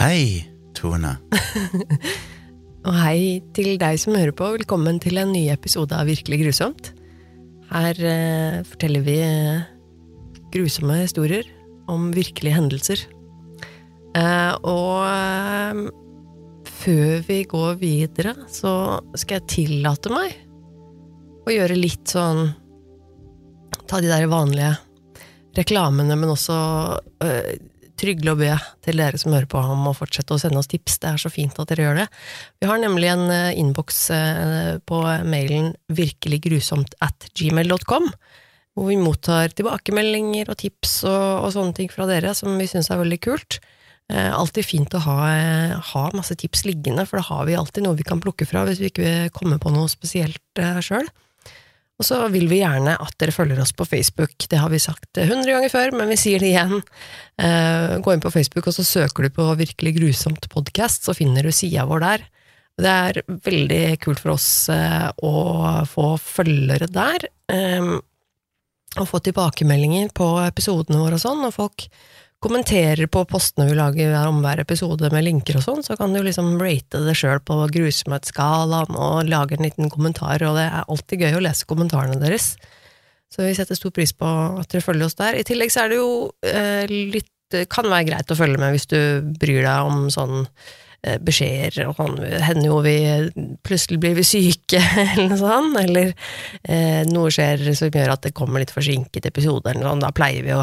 Hei, Tone. Og hei til deg som hører på. Velkommen til en ny episode av Virkelig grusomt. Her eh, forteller vi eh, grusomme historier om virkelige hendelser. Eh, og eh, før vi går videre, så skal jeg tillate meg å gjøre litt sånn Ta de der vanlige reklamene, men også eh, trygle og be til dere som hører på om å fortsette å sende oss tips. Det er så fint at dere gjør det. Vi har nemlig en uh, innboks uh, på mailen virkeliggrusomt at gmail.com, hvor vi mottar tilbakemeldinger og tips og, og, sånne ting fra dere som vi syns er veldig kult. Uh, alltid fint å ha, ha, masse tips liggende, for da har vi alltid noe vi kan plukke fra hvis vi ikke kommer på noe spesielt sjøl. Og så vil vi gjerne at dere følger oss på Facebook. Det har vi sagt hundre ganger før, men vi sier det igjen. Eh, gå inn på Facebook, og så søker du på Virkelig grusomt podkast, så finner du sida vår der. Det er veldig kult for oss eh, å få følgere der, eh, og få tilbakemeldinger på episodene våre og sånn, og folk kommenterer på postene vi lager om hver episode med linker og sånn, så kan du liksom rate det sjøl på grusomhetsskalaen og lage en liten kommentar, og det er alltid gøy å lese kommentarene deres. Så vi setter stor pris på at dere følger oss der. I tillegg så er det jo eh, litt Kan være greit å følge med hvis du bryr deg om sånn eh, beskjeder, og sånn hender jo vi Plutselig blir vi syke, eller noe sånt, eller eh, noe skjer som gjør at det kommer litt forsinket episode, eller noe sånt. Da pleier vi å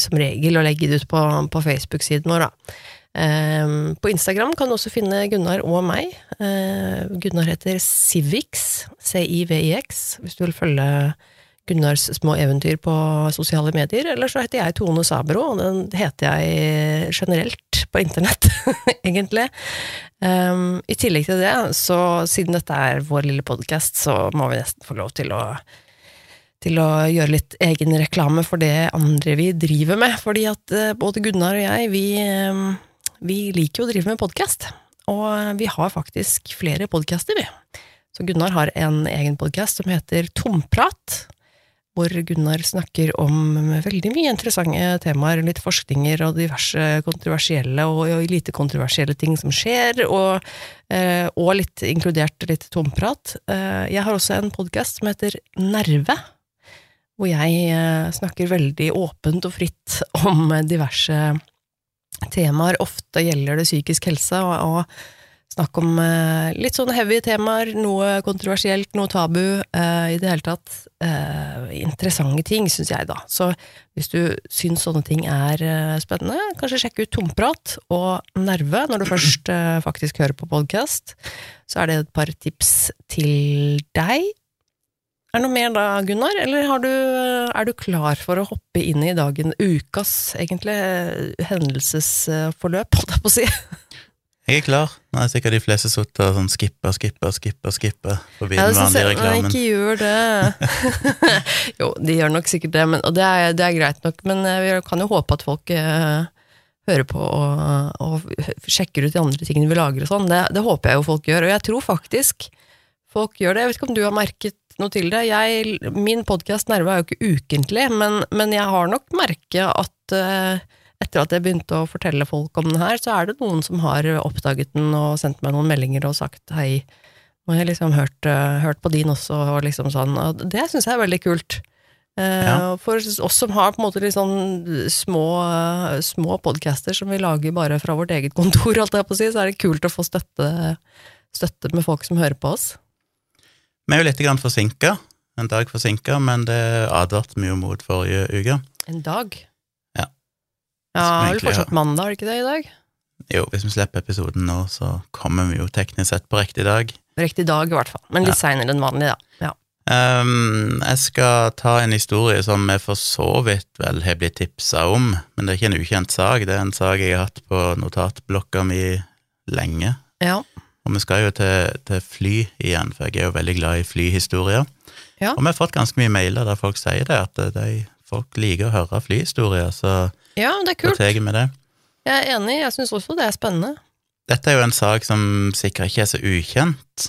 som regel å legge det ut på, på Facebook-siden vår, da. Um, på Instagram kan du også finne Gunnar og meg. Uh, Gunnar heter Civix, C-I-V-I-X, hvis du vil følge Gunnars små eventyr på sosiale medier. Eller så heter jeg Tone Sabro, og den heter jeg generelt på internett, egentlig. Um, I tillegg til det, så siden dette er vår lille podkast, så må vi nesten få lov til å til å gjøre litt egen reklame for det andre vi driver med. Fordi at eh, både Gunnar og jeg, vi, eh, vi liker jo å drive med podkast. Og vi har faktisk flere podkaster, vi. Så Gunnar har en egen podkast som heter Tomprat. Hvor Gunnar snakker om veldig mye interessante temaer, litt forskninger og diverse kontroversielle og lite kontroversielle ting som skjer, og, eh, og litt inkludert litt tomprat. Jeg har også en podkast som heter Nerve, hvor jeg eh, snakker veldig åpent og fritt om diverse temaer. Ofte gjelder det psykisk helse, og, og snakk om eh, litt sånne heavy temaer, noe kontroversielt, noe tabu, eh, i det hele tatt. Interessante ting, syns jeg, da. Så hvis du syns sånne ting er spennende, kanskje sjekke ut Tomprat og Nerve når du først faktisk hører på podkast. Så er det et par tips til deg. Er det noe mer da, Gunnar, eller du, er du klar for å hoppe inn i dagen, ukas, egentlig, hendelsesforløp, holdt jeg på å si? Jeg er klar. Nå er sikkert de fleste sittet og sånn skipper, skipper, skipper skipper forbi ja, den vanlige reklamen. Nei, ikke gjør det. jo, de gjør nok sikkert det, men, og det er, det er, greit nok, men eh, vi kan jo håpe at folk uh, hører på og, og, sjekker ut de andre tingene vi lager og sånn. Det, det håper jeg jo folk gjør, og jeg tror faktisk folk gjør det. Jeg vet ikke om du har merket noe til det. Jeg, min podkast Nerve er jo ikke ukentlig, men, men jeg har nok merket at uh, etter at jeg begynte å fortelle folk om den her, så er det noen som har oppdaget den og sendt meg noen meldinger og sagt hei. Nå har jeg liksom hørt, uh, hørt på din også, og liksom sånn. Og det syns jeg er veldig kult. Uh, ja. For oss som har på en måte litt sånn små, små podcaster som vi lager bare fra vårt eget kontor, alt jeg på å si, så er det kult å få støtte, støtte med folk som hører på oss. Vi er jo litt forsinka, en dag forsinka, men det advarte vi jo mot forrige uke. En dag? Ja. Ja, vel fortsatt mandag, er det ikke det, i dag? Jo, hvis vi slipper episoden nå, så kommer vi jo teknisk sett på riktig dag. Riktig dag, i hvert fall. Men litt ja. seinere enn vanlig, da. Ja. Um, jeg skal ta en historie som jeg for så vidt vel har blitt tipsa om, men det er ikke en ukjent sak. Det er en sak jeg har hatt på notatblokka mi lenge. Ja. Og vi skal jo til, til, fly igjen, for jeg er jo veldig glad i flyhistorier. Ja. Og vi har fått ganske mye mailer der folk sier det, at de, folk liker å høre flyhistorier, så ja, det er kult. tar det. Jeg er enig, jeg syns også det er spennende. Dette er jo en sak som sikkert ikke er så ukjent,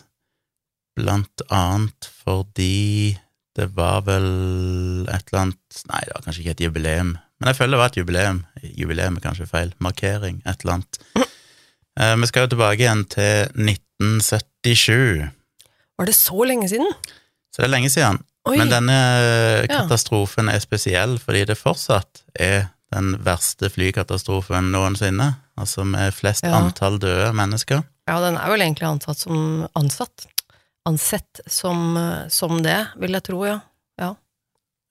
blant annet fordi det var vel et eller annet Nei, det var kanskje ikke et jubileum, men jeg føler det var et jubileum. Jubileum er kanskje feil. Markering, et eller annet. Eh, vi skal jo tilbake igjen til 1977, Var det så lenge siden? så det er lenge siden. Oi. Men denne Ja. katastrofen er spesiell fordi det fortsatt er den verste flykatastrofen noensinne. Altså med flest Ja. antall døde mennesker. Ja, den er vel egentlig ansatt som ansatt. Ansett som, eh, som det, vil jeg tro, ja.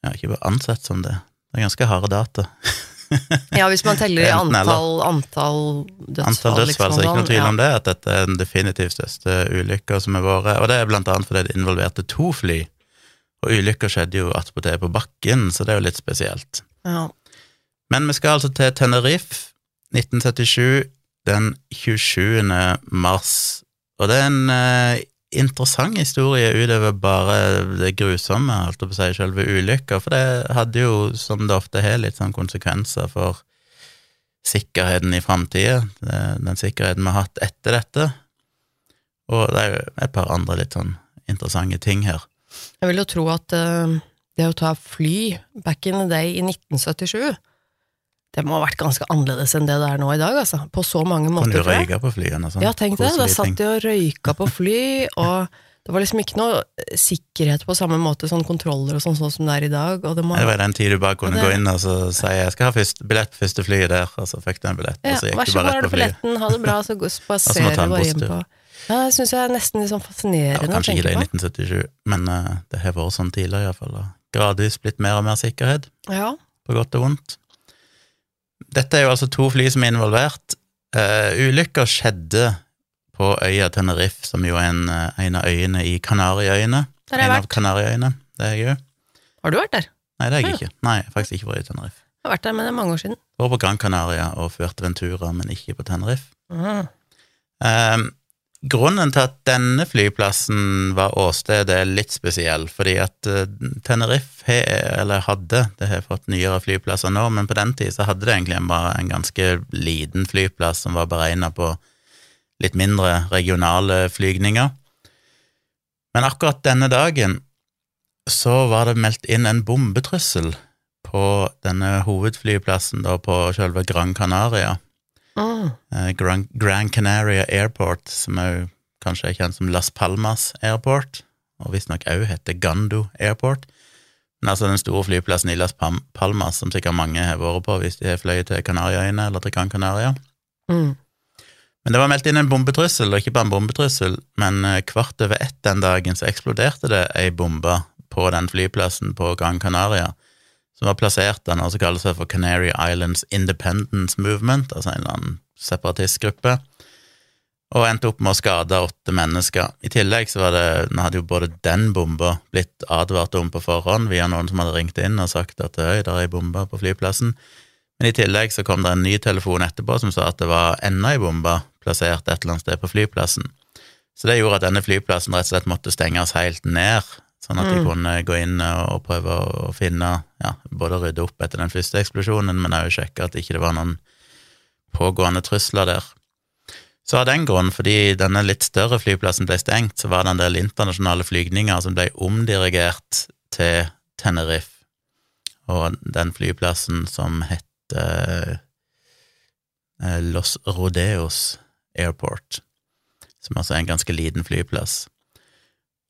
Ja, ikke bare ansett som det. Det er ganske harde data. Ja, hvis man teller i Enten antall, antall dødsfall. Antall dødsfall, liksom, så ikke noe tvil tvil om det, at dette er den definitivt største ulykka som har vært. Og det er blant annet fordi det involverte to fly. Og ulykka skjedde jo attpåtil på bakken, så det er jo litt spesielt. Ja. Men vi skal altså til Tenerife, 1977, den 27. mars. Og det er en eh, interessant historie utover bare det grusomme, holdt jeg på å si, selve ulykka, for det hadde jo, som det ofte har, litt sånn konsekvenser for sikkerheten i framtida, den sikkerheten vi har hatt etter dette. Og det er jo et par andre litt sånn interessante ting her. Jeg vil jo tro at eh, det å ta fly back in the day i 1977 det må ha vært ganske annerledes enn det det er nå i dag, altså. På så mange Kan måter. du tror røyke på flyene og sånn? Ja, tenk det. Da satt de og røyka på fly, og det var liksom ikke noe sikkerhet på samme måte, sånn kontroller og sånn, sånn som det er i dag. Og det må, Det var den tid du bare kunne det- gå inn og så si 'jeg skal ha først, billett på første flyet der', og så fikk du en billett, ja, og så gikk du bare rett du på flyet. billetten, ha det bra, så spaserer du bare hjem på Ja, det syns jeg er nesten litt sånn fascinerende å kanskje ikke det i 1977, men uh, det har vært sånn tidligere iallfall. Gradvis blitt mer og mer sikkerhet, Ja. på godt og vondt. Dette er jo altså to fly som er involvert. Uh, Ulykka skjedde på øya Tenerife, som jo er en, eh, en av øyene i Kanariøyene. Der har jeg vært. Kanariøyene, det er jeg jo. Har du vært der? Nei, det har jeg ikke. Nei, jeg har faktisk ikke vært i Tenerife. Jeg har vært der, men det er mange år siden. Jeg var på Gran Canaria og Fuerteventura, men ikke på Tenerife. Mm. Eh, grunnen til at denne flyplassen var åstedet, er litt spesiell, fordi at eh, Tenerife eller hadde, det har fått nyere flyplasser nå, men på den tid så hadde det egentlig bare en ganske liten flyplass som var beregna på litt mindre regionale flygninger. Men akkurat denne dagen så var det meldt inn en bombetrussel på denne hovedflyplassen da på selve Gran Canaria. Mm. Grand, Gran, Gran Canaria Airport, som òg kanskje er kjent som Las Palmas Airport, og visstnok òg heter Gando Airport. Men altså den store flyplassen i Las Palmas, som sikkert mange har vært på hvis de har fløyet til Kanariøyene eller til Gran Canaria. Mm. Men det var meldt inn en bombetrussel, og ikke bare en bombetrussel, men eh, kvart over ett den dagen så eksploderte det ei bombe på den flyplassen på Gran Canaria, som var plassert av noe som kalles for Canary Islands Independence Movement, altså en eller annen separatistgruppe, og endte opp med å skade åtte mennesker. I tillegg så var det, hadde jo både den bomba blitt advart om på forhånd via noen som hadde ringt inn og sagt at øy, der er ei bombe på flyplassen, men i tillegg så kom det en ny telefon etterpå som sa at det var enda ei bombe plassert et eller annet sted på flyplassen. Så det gjorde at denne flyplassen rett og slett måtte stenges helt ned, sånn at de Mm. kunne gå inn og prøve å finne, ja, både rydde opp etter den første eksplosjonen, men òg sjekke at ikke det var noen pågående trusler der. Så av den grunn, fordi denne litt større flyplassen ble stengt, så var det en del internasjonale flygninger som ble omdirigert til Tenerife, og den flyplassen som heter eh, Los Rodeos Airport, som altså er en ganske liten flyplass.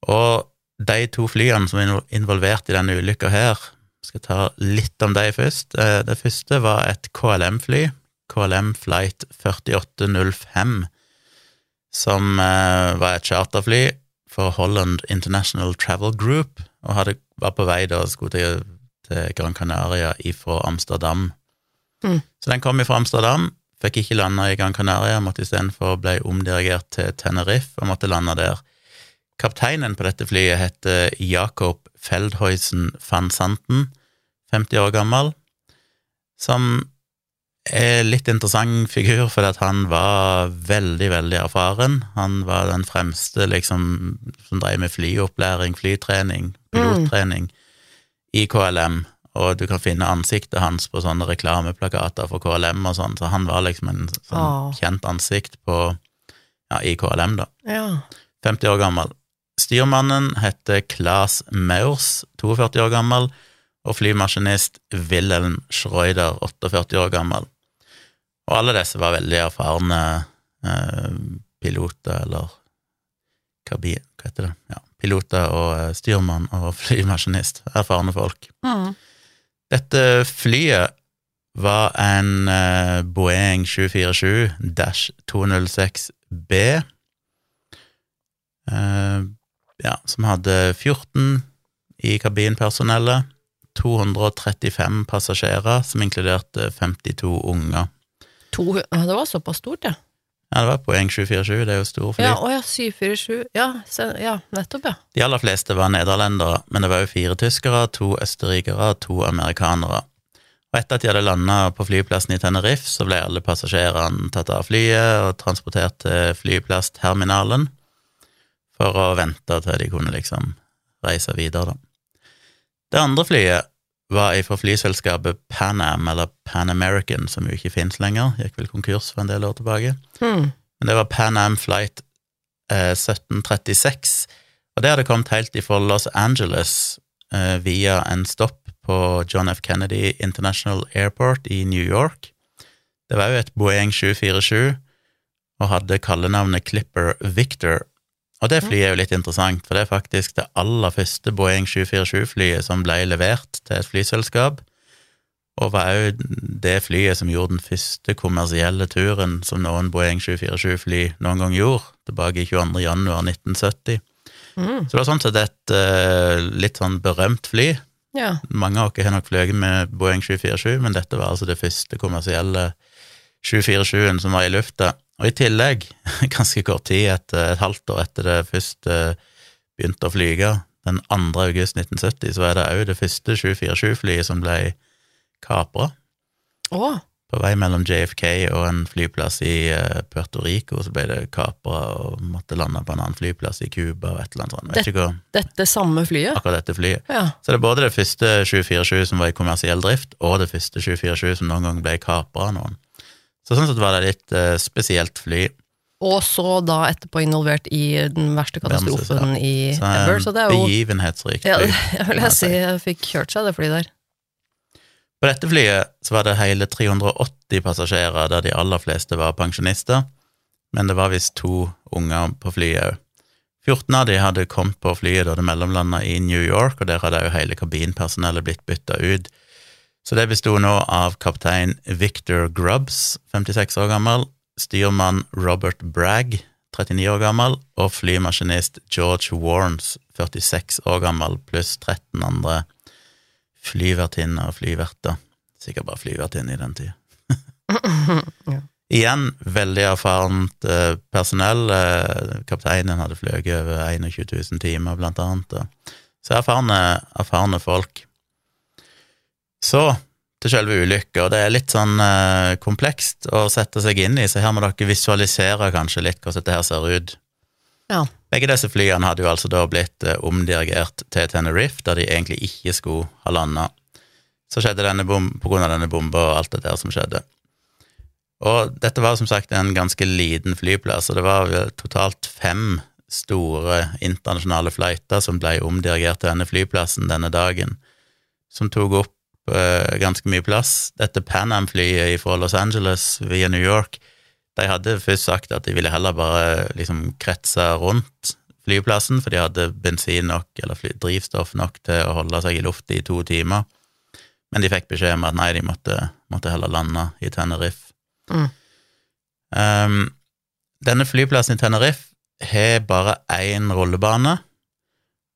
Og de to flyene som er involvert i denne ulykka her, skal ta litt om de først. Eh, Det første var et KLM-fly, KLM Flight 4805, som eh, var et charterfly for Holland International Travel Group, og hadde, var på vei da skulle til, til Gran Canaria ifra Amsterdam. Mm. Så den kom ifra Amsterdam, fikk ikke landa i Gran Canaria, måtte istedenfor bli omdirigert til Tenerife og måtte lande der. Kapteinen på dette flyet heter Jakob Feldhuisen van Santen, 50 år gammel, som er litt interessant figur, at han var veldig, veldig erfaren. Han var den fremste liksom, som drev med flyopplæring, flytrening, pilottrening i KLM, og du kan finne ansiktet hans på sånne reklameplakater for KLM og sånn, så han var liksom en sånn kjent ansikt på, ja, i KLM, da. Ja. 50 år gammel. Styrmannen heter Claes Maurs, 42 år gammel, og flymaskinist Wilhelm Schreuder, 48 år gammel. Og alle disse var veldig erfarne eh, piloter, eller kabin, hva heter det, ja, piloter og eh, styrmann og flymaskinist, erfarne folk. Mm. Dette flyet var en eh, Boeing 747-206B, eh, ja, som hadde 14 i kabinpersonellet, 235 passasjerer, som inkluderte 52 unger. To, det var såpass stort, ja. Ja, det var poeng 747, det er jo stor fly. Ja, å ja, 747. Ja, se, ja, nettopp, ja. De aller fleste var nederlendere, men det var jo fire tyskere, to østerrikere, to amerikanere. Og etter at de hadde landa på flyplassen i Tenerife, så ble alle passasjerene tatt av flyet og transportert til flyplassterminalen for å vente til de kunne liksom reise videre, da. Det andre flyet var fra flyselskapet Pan Am, eller Pan American, som jo ikke finnes lenger, gikk vel konkurs for en del år tilbake. Hmm. Men det var Pan Am Flight eh, 1736, og det hadde kommet helt ifra Los Angeles eh, via en stopp på John F. Kennedy International Airport i New York. Det var jo et Boeing 747 og hadde kallenavnet Clipper Victor. Og det flyet er jo litt interessant, for det er faktisk det aller første Boeing 747-flyet som ble levert til et flyselskap, og var òg det flyet som gjorde den første kommersielle turen som noen Boeing 747-fly noen gang gjorde, tilbake i 22. januar 1970. Mm. Så det var sånn sett et uh, litt sånn berømt fly. Ja. Mange av dere har nok fløyet med Boeing 747, men dette var altså det første kommersielle 747-en som var i lufta. Og i tillegg, ganske kort tid, etter, et halvt år etter det først eh, begynte å flyge, den 2. august 1970, så er det òg det første 747-flyet som ble kapra Oh. på vei mellom JFK og en flyplass i eh, Puerto Rico, så ble det kapra og måtte lande på en annen flyplass i Cuba og et eller annet sånt. Vet hva dette samme flyet? akkurat dette flyet. Ja. Så det er både det første 747 som var i kommersiell drift, og det første 747 som noen gang ble kapra av noen. Så sånn sett var det litt eh, spesielt fly. Og så da etterpå involvert i den verste katastrofen i Så ever, så det er jo begivenhetsrikt ja. Jeg vil si jeg fikk kjørt seg det flyet der. På dette flyet så var det hele 380 passasjerer, der de aller fleste var pensjonister, men det var visst to unger på flyet òg. 14 av de hadde kommet på flyet da det mellomlanda i New York, og der hadde jo hele kabinpersonellet blitt bytta ut. Så det besto nå av kaptein Victor Grubbs, 56 år gammel, styrmann Robert Bragg, 39 år gammel, og flymaskinist George Warnes, 46 år gammel, pluss 13 andre flyvertinner og flyverter. Sikkert bare flyvertinne i den tida. Ja. Igjen veldig erfarent eh, personell. Eh, kapteinen hadde fløyet over 21 000 timer, blant annet. Så erfarne, erfarne folk. Så til selve ulykka, det er litt sånn eh, komplekst å sette seg inn i, så her må dere visualisere kanskje litt hvordan dette her ser ut. Ja. Begge disse flyene hadde jo altså da blitt eh, omdirigert til Tenerife, der de egentlig ikke skulle ha landa. Så skjedde denne bom på grunn av denne bomba og alt det der som skjedde. Og dette var som sagt en ganske liten flyplass, og det var totalt fem store internasjonale flighter som ble omdirigert til denne flyplassen denne dagen, som tok opp eh, ganske mye plass. Dette Pan Am-flyet fra Los Angeles via New York, de hadde først sagt at de ville heller bare liksom kretse rundt flyplassen, for de hadde bensin nok, eller fly, drivstoff nok til å holde seg i lufta i to timer. Men de fikk beskjed om at nei, de måtte, måtte heller lande i Tenerife. Mm. Um, denne flyplassen i Tenerife har bare én rullebane,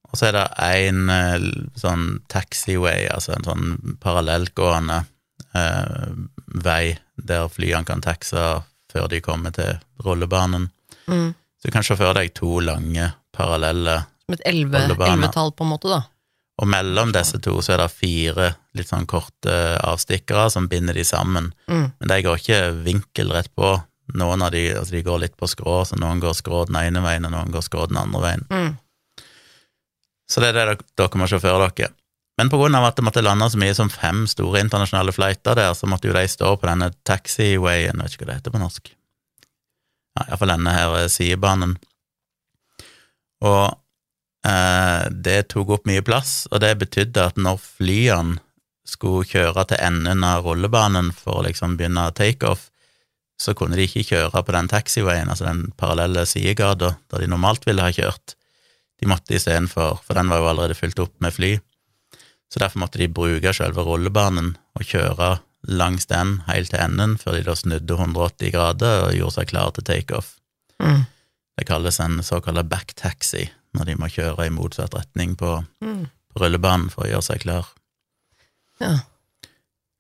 og så er det én eh, sånn taxiway, altså en sånn parallellgående eh, vei der flyene kan taxe før de kommer til rullebanen. Mm. Så du kan se for deg to lange, parallelle Som et ellevetall, på en måte, da. Og mellom disse to så er det fire litt sånn korte avstikkere som binder de sammen. Mm. Men de går ikke vinkelrett på. Noen av de, altså de går litt på skrå, så noen går skrå den ene veien, og noen går skrå den andre veien. Mm. Så det er det dere, må se for dere. Men på grunn av at det måtte lande så mye som fem store internasjonale flighter der, så måtte jo de stå på denne taxiwayen, vet ikke hva det heter på norsk. Ja, iallfall denne her eh, sidebanen. Og eh, det tok opp mye plass, og det betydde at når flyene skulle kjøre til enden av rullebanen for å liksom begynne takeoff, så kunne de ikke kjøre på den taxiwayen, altså den parallelle sidegata der de normalt ville ha kjørt. De måtte istedenfor, for den var jo allerede fylt opp med fly, så derfor måtte de bruke selve rullebanen og kjøre langs den helt til enden, før de da snudde 180 grader og gjorde seg klar til takeoff. Mm. Det kalles en såkalt backtaxi, når de må kjøre i motsatt retning på, Mm. på rullebanen for å gjøre seg klar. Ja.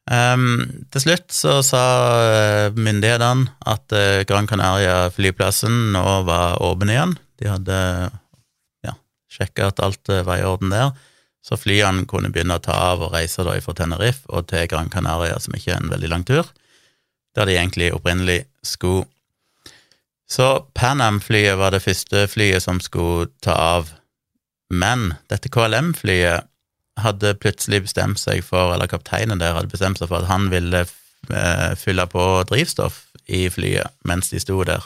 Um, til slutt så sa eh, myndighetene at eh, Gran Canaria-flyplassen nå var åpen igjen. De hadde ja, sjekka at alt eh, var i orden der, så flyene kunne begynne å ta av og reise da fra Tenerife og til Gran Canaria, som ikke er en veldig lang tur, der de egentlig opprinnelig skulle. Så Pan Am-flyet var det første flyet som skulle ta av, men dette KLM-flyet hadde plutselig bestemt seg for, eller kapteinen der hadde bestemt seg for at han ville eh, fylle på drivstoff i flyet mens de sto der,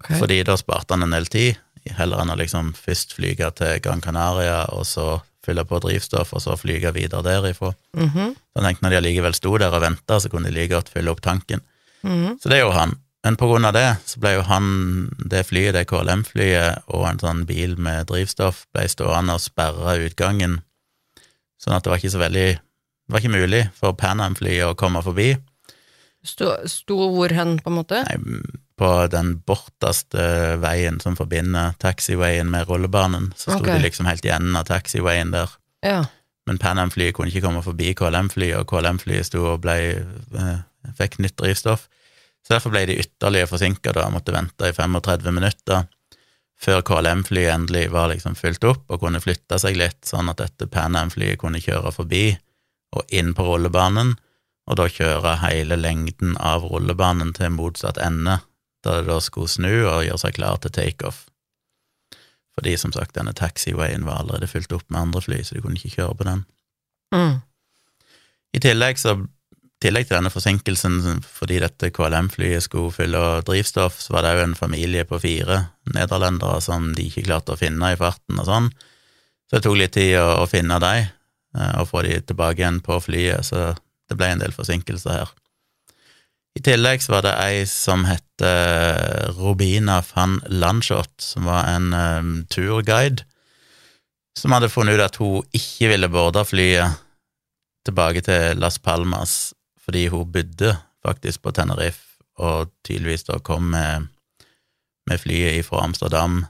okay. fordi da sparte han en del tid, heller enn å liksom først flyge til Gran Canaria, og så fylle på drivstoff, og så flyge videre derifra. Mhm. Så jeg tenkte når de allikevel sto der og venta, så kunne de like godt fylle opp tanken. Mhm. Så det gjorde han. Men på grunn av det, så ble jo han, det flyet, det KLM-flyet, og en sånn bil med drivstoff, ble stående og sperra utgangen, sånn at det var ikke så veldig Det var ikke mulig for Pan Am-flyet å komme forbi. Sto, sto hvor hen, på en måte? Nei, på den borteste veien som forbinder taxiwayen med rullebanen, så sto okay. de liksom helt i enden av taxiwayen der. Ja. Men Pan Am-flyet kunne ikke komme forbi KLM-flyet, og KLM-flyet sto og ble, eh, fikk nytt drivstoff. Så derfor ble de ytterligere forsinka da, måtte vente i 35 minutter før KLM-flyet endelig var liksom fylt opp og kunne flytte seg litt, sånn at dette Pan Am-flyet kunne kjøre forbi og inn på rullebanen, og da kjøre hele lengden av rullebanen til motsatt ende, da det da skulle snu og gjøre seg klar til takeoff. Fordi som sagt, denne taxiwayen var allerede fylt opp med andre fly, så de kunne ikke kjøre på den. Mm. I tillegg, så, tillegg til denne forsinkelsen fordi dette KLM-flyet skulle fylle drivstoff, så var det òg en familie på fire nederlendere som de ikke klarte å finne i farten og sånn. Så det tok litt tid å, å finne dem og få de tilbake igjen på flyet, så det ble en del forsinkelser her. I tillegg så var det ei som het Robina van Landshot, som var en um, turguide, som hadde funnet ut at hun ikke ville boarde flyet tilbake til Las Palmas, fordi hun bodde faktisk på Tenerife, og tydeligvis da kom med, med flyet fra Amsterdam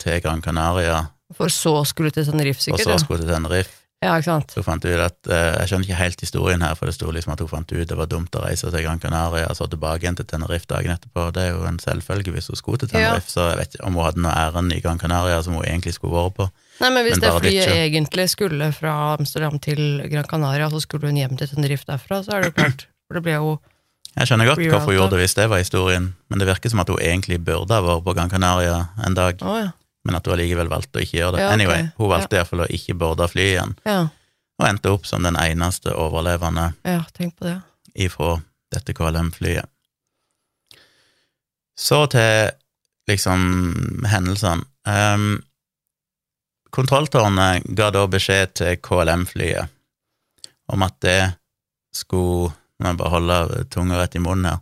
til Gran Canaria, For så skulle til Tenerife, og sikkert? så skulle til Tenerife. Ja, ikke sant? Så hun fant ut at uh, Jeg skjønner ikke helt historien her, for det sto liksom at hun fant ut det var dumt å reise til Gran Canaria og så tilbake igjen til Tenerife dagen etterpå. Det er jo en selvfølge hvis hun skulle til Tenerife, så jeg vet ikke om hun hadde noe ærend i Gran Canaria som hun egentlig skulle vært på. Nei, men hvis Men det flyet ikke... egentlig skulle fra Amsterdam til Gran Canaria, så skulle hun hjem til Tenerife derfra, så er det jo klart. For det ble jo Jeg skjønner godt hvorfor hun gjorde det hvis det var historien, men det virker som at hun egentlig burde ha vært på Gran Canaria en dag, Oh, ja. Men at hun allikevel valgte å ikke gjøre det. Ja, okay. Anyway, hun valgte i hvert fall å ikke borde flyet igjen, Ja, og endte opp som den eneste overlevende ja tenk på det. ifra dette KLM-flyet. Så til liksom hendelsene. Um, kontrolltårnet ga da beskjed til KLM-flyet om at det skulle Nå må jeg bare holde tunga rett i munnen her.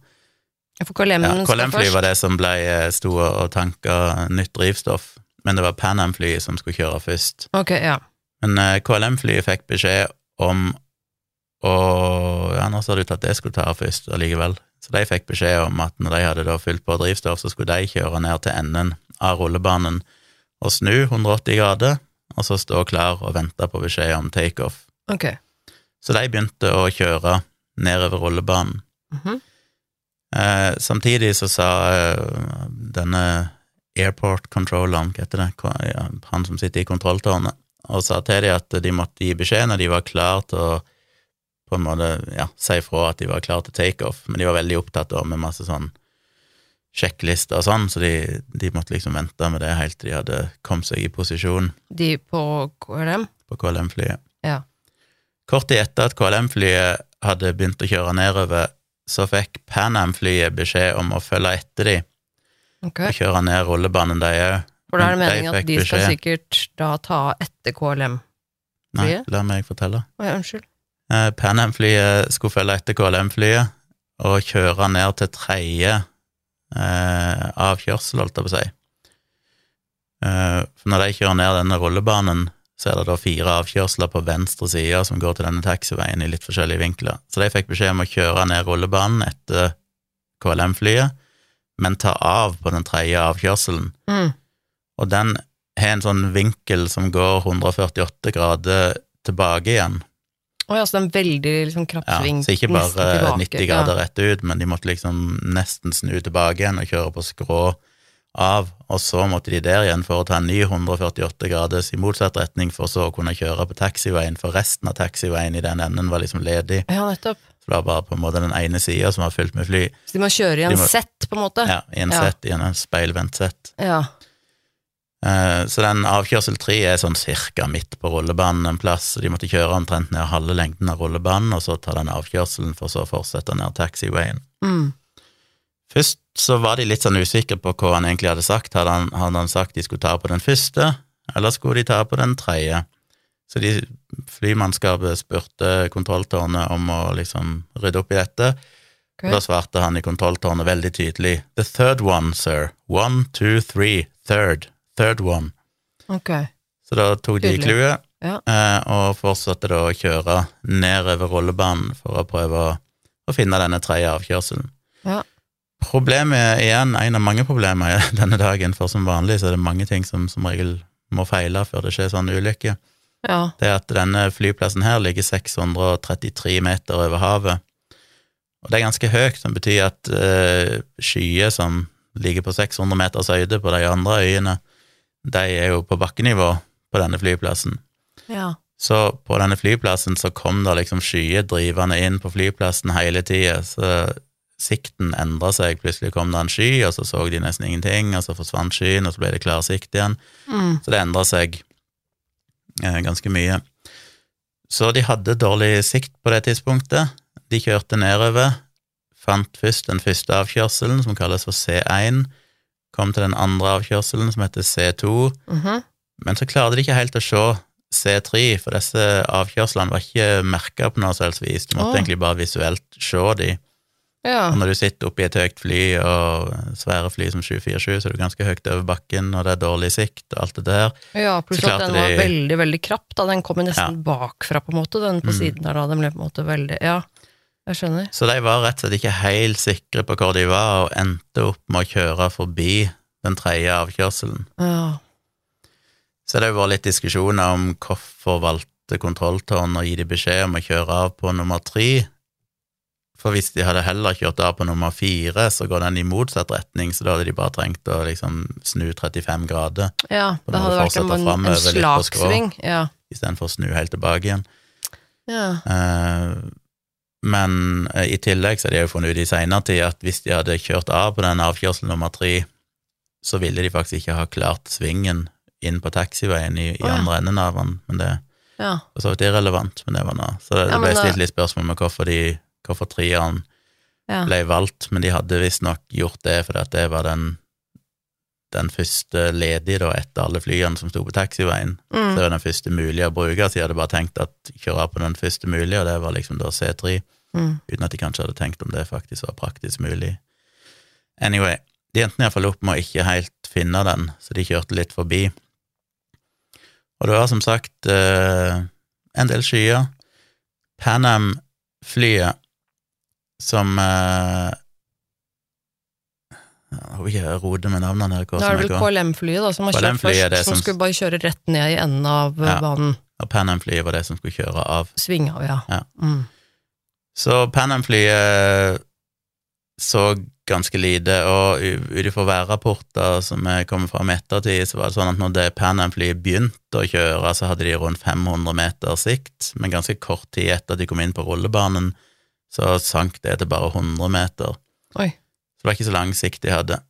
For KLM-fly ja, KLM var det som ble, sto og tanka nytt drivstoff, men det var Pan Am-flyet som skulle kjøre først. Ok, ja. Men uh, KLM-flyet fikk beskjed om å Ja, nå sa du til at det skulle ta først allikevel. Så de fikk beskjed om at når de hadde da fylt på drivstoff, så skulle de kjøre ned til enden av rullebanen og snu 180 grader, og så stå klar og vente på beskjed om takeoff. Ok. Så de begynte å kjøre nedover rullebanen. Mhm. Eh, samtidig så sa eh, denne airport controlleren, hva heter det, han som sitter i kontrolltårnet, og sa til dem at de måtte gi beskjed når de var klar til å på en måte ja, si fra at de var klar til takeoff, men de var veldig opptatt av med masse sånn sjekklister og sånn, så de, de måtte liksom vente med det helt til de hadde kommet seg i posisjon De på KLM? på KLM-flyet. Ja. Kort tid etter at KLM-flyet hadde begynt å kjøre nedover, så fikk Pan Am-flyet beskjed om å følge etter de Ok. og kjøre ned rullebanen, de òg. For da er det Men de meningen at de skal beskjed. sikkert da ta etter KLM. Nei, la meg fortelle. Å ja, unnskyld. Eh, Pan Am-flyet skulle følge etter KLM-flyet, og kjøre ned til tredje eh, avkjørsel, holdt jeg på å si. Eh, for når de kjører ned denne rullebanen, så er det da fire avkjørsler på venstre side som går til denne taxiveien i litt forskjellige vinkler. Så de fikk beskjed om å kjøre ned rullebanen etter KLM-flyet, men tar av på den tredje avkjørselen. Mm. Og den har en sånn vinkel som går 148 grader tilbake igjen. Å ja, så det er en veldig liksom, Ja, så ikke bare 90 grader rett ut, men de måtte liksom nesten snu tilbake igjen og kjøre på skrå av, og så måtte de der igjen foreta en ny 148 graders i motsatt retning for så å kunne kjøre på taxiveien, for resten av taxiveien i den enden var liksom ledig. Ja. ja, nettopp. Det var bare på en måte den ene sida som var fylt med fly. Så de må kjøre i en sett, på en måte? Ja, i en Ja. sett, i en speilvendt sett. Ja. Eh, Så den avkjørsel tre er sånn cirka midt på rullebanen en plass, så de måtte kjøre omtrent ned halve lengden av rullebanen, og så ta den avkjørselen for så å fortsette ned taxiwayen. Mm. Først så var de litt sånn usikre på hva han egentlig hadde sagt. Hadde han, hadde han sagt de skulle ta på den første, eller skulle de ta på den tredje? Så de, flymannskapet spurte kontrolltårnet om å liksom rydde opp i dette. Okay. Da svarte han i kontrolltårnet veldig tydelig The third one, sir. One, two, three. Third. Third one. Okay. Så da tok de clouet, Ja. eh, og fortsatte da å kjøre nedover rullebanen for å prøve å, finne denne tredje avkjørselen. Ja. Problemet igjen, en av mange problemer denne dagen, for som vanlig så er det mange ting som som regel må feile før det skjer sånn ulykke, Ja. det at denne flyplassen her ligger 633 meter over havet. Og det er ganske høyt, som betyr at uh, skyer som ligger på 600 meters høyde på de andre øyene, de er jo på bakkenivå på denne flyplassen. ja. Så på denne flyplassen så kom det liksom skyer drivende inn på flyplassen hele tida, så sikten endra seg. Plutselig kom det en sky, og så så de nesten ingenting, og så forsvant skyen, og så ble det klar sikt igjen. Mm. Så det endra seg ganske mye. Så de hadde dårlig sikt på det tidspunktet. De kjørte nedover, fant først den første avkjørselen, som kalles for C1, kom til den andre avkjørselen, som heter C2, Mhm. men så klarte de ikke helt å se C3, for disse avkjørslene var ikke merka på noe selvsvis. vis. Du måtte oh. egentlig bare visuelt se de. Ja. Når du sitter oppi et høyt fly, og svære fly som 747, så er du ganske høyt over bakken, og det er dårlig sikt og alt det der. ja, pluss at den var de- veldig, veldig krapp, da. Den kom jo nesten bakfra, på en måte. Den på Mm. siden der, da. Den ble på en måte veldig Ja, jeg skjønner. Så de var rett og slett ikke helt sikre på hvor de var, og endte opp med å kjøre forbi den tredje avkjørselen. Ja. Så det har vært litt diskusjoner om hvorfor valgte kontrolltårnet å gi de beskjed om å kjøre av på nummer tre. For hvis de hadde heller kjørt av på nummer fire, så går den i motsatt retning, så da hadde de bare trengt å liksom snu 35 grader ja da det hadde det vært en, en, slagsving. Ja. istedenfor å snu helt tilbake igjen. ja. Uh, Men uh, i tillegg så har de jo funnet ut i seinere tid at hvis de hadde kjørt av på den avkjørselen nummer tre, så ville de faktisk ikke ha klart svingen inn på taxiveien i, i oh, ja. andre enden av den, men det ja. var så vidt irrelevant, men det var nå. Så det, det ble stilt litt spørsmål med hvorfor, de, hvorfor treeren ja. ble valgt, men de hadde visstnok gjort det fordi at det var den, den første ledige da, etter alle flyene som sto på taxiveien. Mm. Det var den første mulige å bruke, så de hadde bare tenkt at kjøre på den første mulige, og det var liksom da C3, Mm. uten at de kanskje hadde tenkt om det faktisk var praktisk mulig. Anyway, de endte iallfall opp med å ikke helt finne den, så de kjørte litt forbi. Og det var som sagt eh, en del skyer. Pan Am-flyet som eh, Jeg håper ikke jeg roter med navnene her. Da er det vel. KLM-flyet da, som har kjørt først, som som- skulle bare kjøre rett ned i enden av eh, Ja. banen. Og Pan Am-flyet var det som skulle kjøre av. Sving av, ja. Ja. Mm. Så Pan Am-flyet så ganske lite, og ut ifra værrapporter som er kommet fram i ettertid, så var det sånn at når det Pan Am-flyet begynte å kjøre, så hadde de rundt 500 meter sikt, men ganske kort tid etter at de kom inn på rullebanen, så sank det til bare 100 meter. Oi. Så det var ikke så lang sikt de hadde.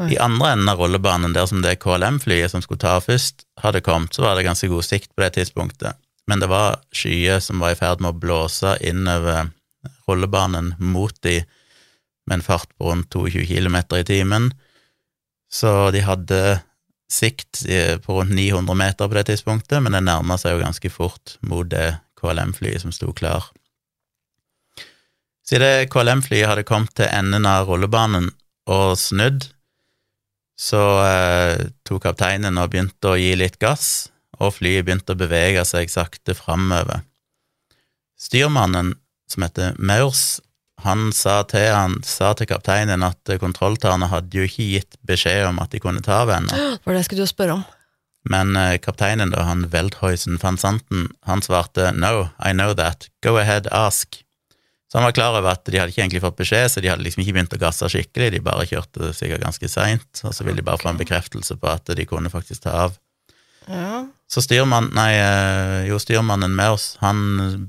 Oi. I andre enden av rullebanen, der som det KLM-flyet som skulle ta først, hadde kommet, så var det ganske god sikt på det tidspunktet. Men det var skyer som var i ferd med å blåse innover rullebanen mot de med en fart på rundt 22 km i timen. Så de hadde sikt på rundt 900 meter på det tidspunktet, men det nærma seg jo ganske fort mot det KLM-flyet som sto klar. Siden KLM-flyet hadde kommet til enden av rullebanen og snudd, så eh, tok kapteinen og begynte å gi litt gass, og flyet begynte å bevege seg sakte framover. Styrmannen, som heter Maurs, han sa til, han sa til kapteinen at kontrolltårnet hadde jo ikke gitt beskjed om at de kunne ta av henne. Hva er det skulle du spørre om. Men eh, kapteinen, da, han Veldhuisen van Santen, han svarte no, I know that, go ahead, ask. Så han var klar over at de hadde ikke egentlig fått beskjed, så de hadde liksom ikke begynt å gasse skikkelig, de bare kjørte sikkert ganske seint, og så ville de bare få en bekreftelse på at de kunne faktisk ta av. Ja. Så styrmann, nei, eh, jo, styrmannen med oss, han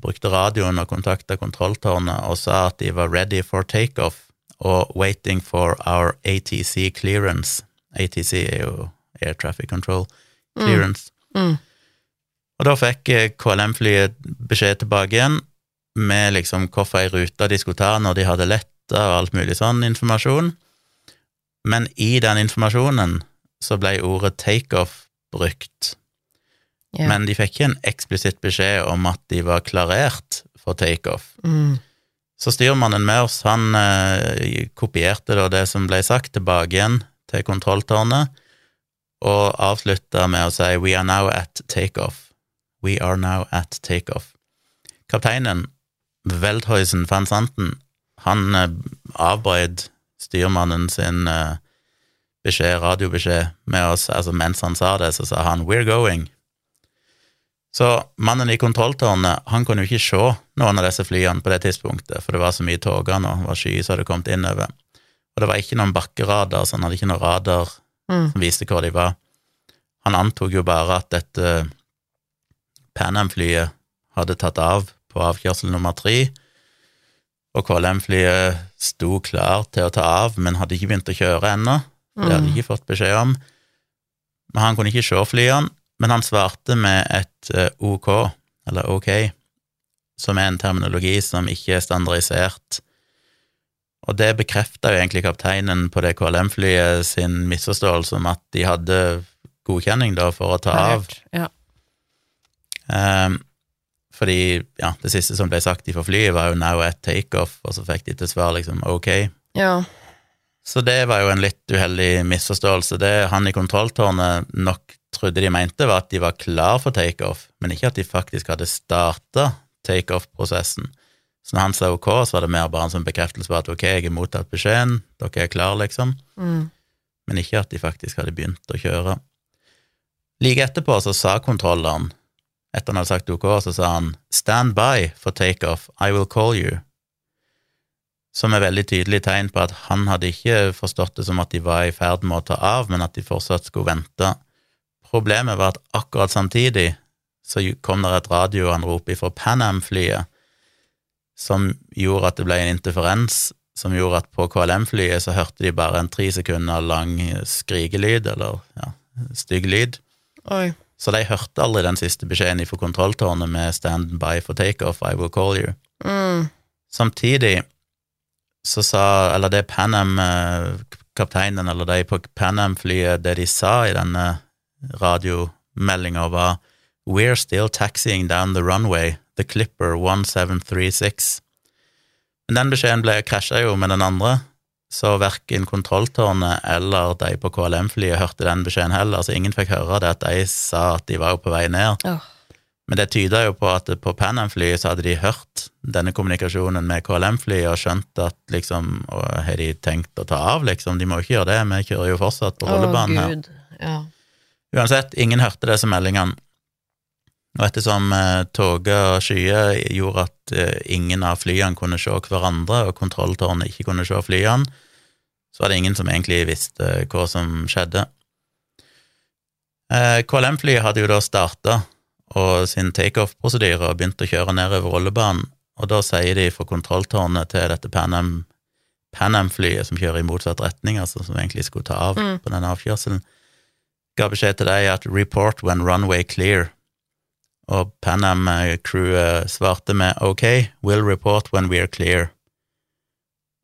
brukte radioen og kontakta kontrolltårnet og sa at de var ready for takeoff og waiting for our ATC clearance. ATC er jo Air Traffic Control Clearance. Mm. Og da fikk eh, KLM-flyet beskjed tilbake igjen med liksom hvorfor ei rute de skulle ta når de hadde letta og alt mulig sånn informasjon. Men i den informasjonen så ble ordet takeoff brukt. Yeah. Men de fikk ikke en eksplisitt beskjed om at de var klarert for takeoff. Mm. Så styrmannen med oss, han eh, kopierte da det som ble sagt, tilbake igjen til kontrolltårnet, og avslutta med å si We are now at takeoff. We are now at takeoff. Kapteinen, Veldhuisen van Santen, han eh, avbrøt styrmannen sin eh, beskjed, radiobeskjed med oss, altså mens han sa det, så sa han We're going. Så mannen i kontrolltårnet han kunne jo ikke se noen av disse flyene på det tidspunktet, for det var så mye tåke nå, det var skyer som hadde kommet innover. Og det var ikke noen bakkeradar, så han hadde ikke noen radar Mm. som viste hvor de var. Han antok jo bare at dette Pan Am-flyet hadde tatt av på avkjørsel nummer tre, og KLM-flyet sto klar til å ta av, men hadde ikke begynt å kjøre ennå. Det hadde de ikke fått beskjed om. Men han kunne ikke se flyene, men han svarte med et eh, OK, eller OK, som er en terminologi som ikke er standardisert. Og det bekrefta jo egentlig kapteinen på det KLM-flyet sin misforståelse om at de hadde godkjenning da for å ta av. Ja. Ehm, fordi, ja, det siste som ble sagt fra flyet, var jo 'now at takeoff', og så fikk de til svar liksom 'ok'. ja. Så det var jo en litt uheldig misforståelse. Det han i kontrolltårnet nok trodde de mente, var at de var klar for takeoff, men ikke at de faktisk hadde starta takeoff-prosessen. Så når han sa ok, så var det mer bare en sånn bekreftelse på at ok, jeg har mottatt beskjeden, dere er klar, liksom, Mm. men ikke at de faktisk hadde begynt å kjøre. Like etterpå så sa kontrolleren, etter han hadde sagt ok, så sa han stand by for takeoff, I will call you som er veldig tydelig tegn på at han hadde ikke forstått det som at de var i ferd med å ta av, men at de fortsatt skulle vente. Problemet var at akkurat samtidig så kom det et radioanrop fra Pan Am-flyet som gjorde at det ble en interferens, som gjorde at på KLM-flyet så hørte de bare en tre sekunder lang skrikelyd, eller ja, stygg lyd. Oi. Så de hørte aldri den siste beskjeden fra kontrolltårnet med 'stand by for takeoff, I will call you'. Mm. Samtidig så sa, eller det Pan Am-kapteinen, eller de på Pan Am-flyet, det de sa i denne radiomeldinga, var We're still taxiing down the runway, the Clipper 1736. Men den beskjeden ble krasja jo med den andre, så verken kontrolltårnet eller de på KLM-flyet hørte den beskjeden heller, så ingen fikk høre det at de sa at de var jo på vei ned. Oh. Men det tyda jo på at på Pan Am-flyet så hadde de hørt denne kommunikasjonen med KLM-flyet og skjønt at liksom og Har de tenkt å ta av, liksom? De må jo ikke gjøre det, vi kjører jo fortsatt på rullebanen her. Ja. Uansett, ingen hørte disse meldingene. Og ettersom eh, toget og skyer gjorde at eh, ingen av flyene kunne se hverandre, og kontrolltårnet ikke kunne se flyene, så var det ingen som egentlig visste hva som skjedde. Eh, KLM-flyet hadde jo da starta sin takeoff-prosedyre og begynt å kjøre nedover rollebanen, og da sier de fra kontrolltårnet til dette Pan Am Pan Am-flyet som kjører i motsatt retning, altså som egentlig skulle ta av Mm. på denne avkjørselen, ga beskjed til deg at 'report when runway clear', og Pan Am-crewet svarte med 'OK, we'll report when we're clear'.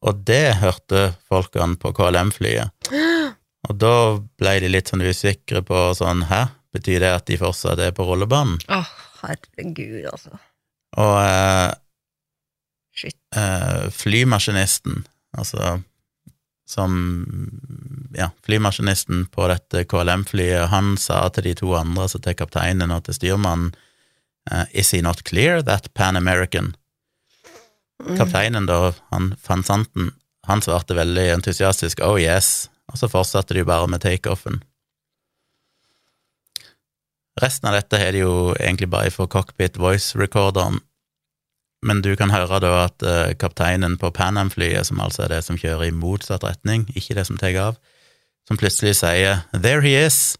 Og det hørte folkene på KLM-flyet. Og da ble de litt sånn usikre på sånn 'hæ, betyr det at de fortsatt er på rullebanen?' Åh, herregud, altså. Og eh, Shit. eh, flymaskinisten, altså som Ja, flymaskinisten på dette KLM-flyet, han sa til de to andre, altså til kapteinen og til styrmannen, eh, Is he not clear, that Pan American? Kapteinen, da, han fansanten, han svarte veldig entusiastisk oh yes, og så fortsatte de bare med takeoffen. Resten av dette har de jo egentlig bare for cockpit voice-recorderen, men du kan høre da at uh, kapteinen på Pan Am-flyet, som altså er det som kjører i motsatt retning, ikke det som tar av, som plutselig sier 'there he is',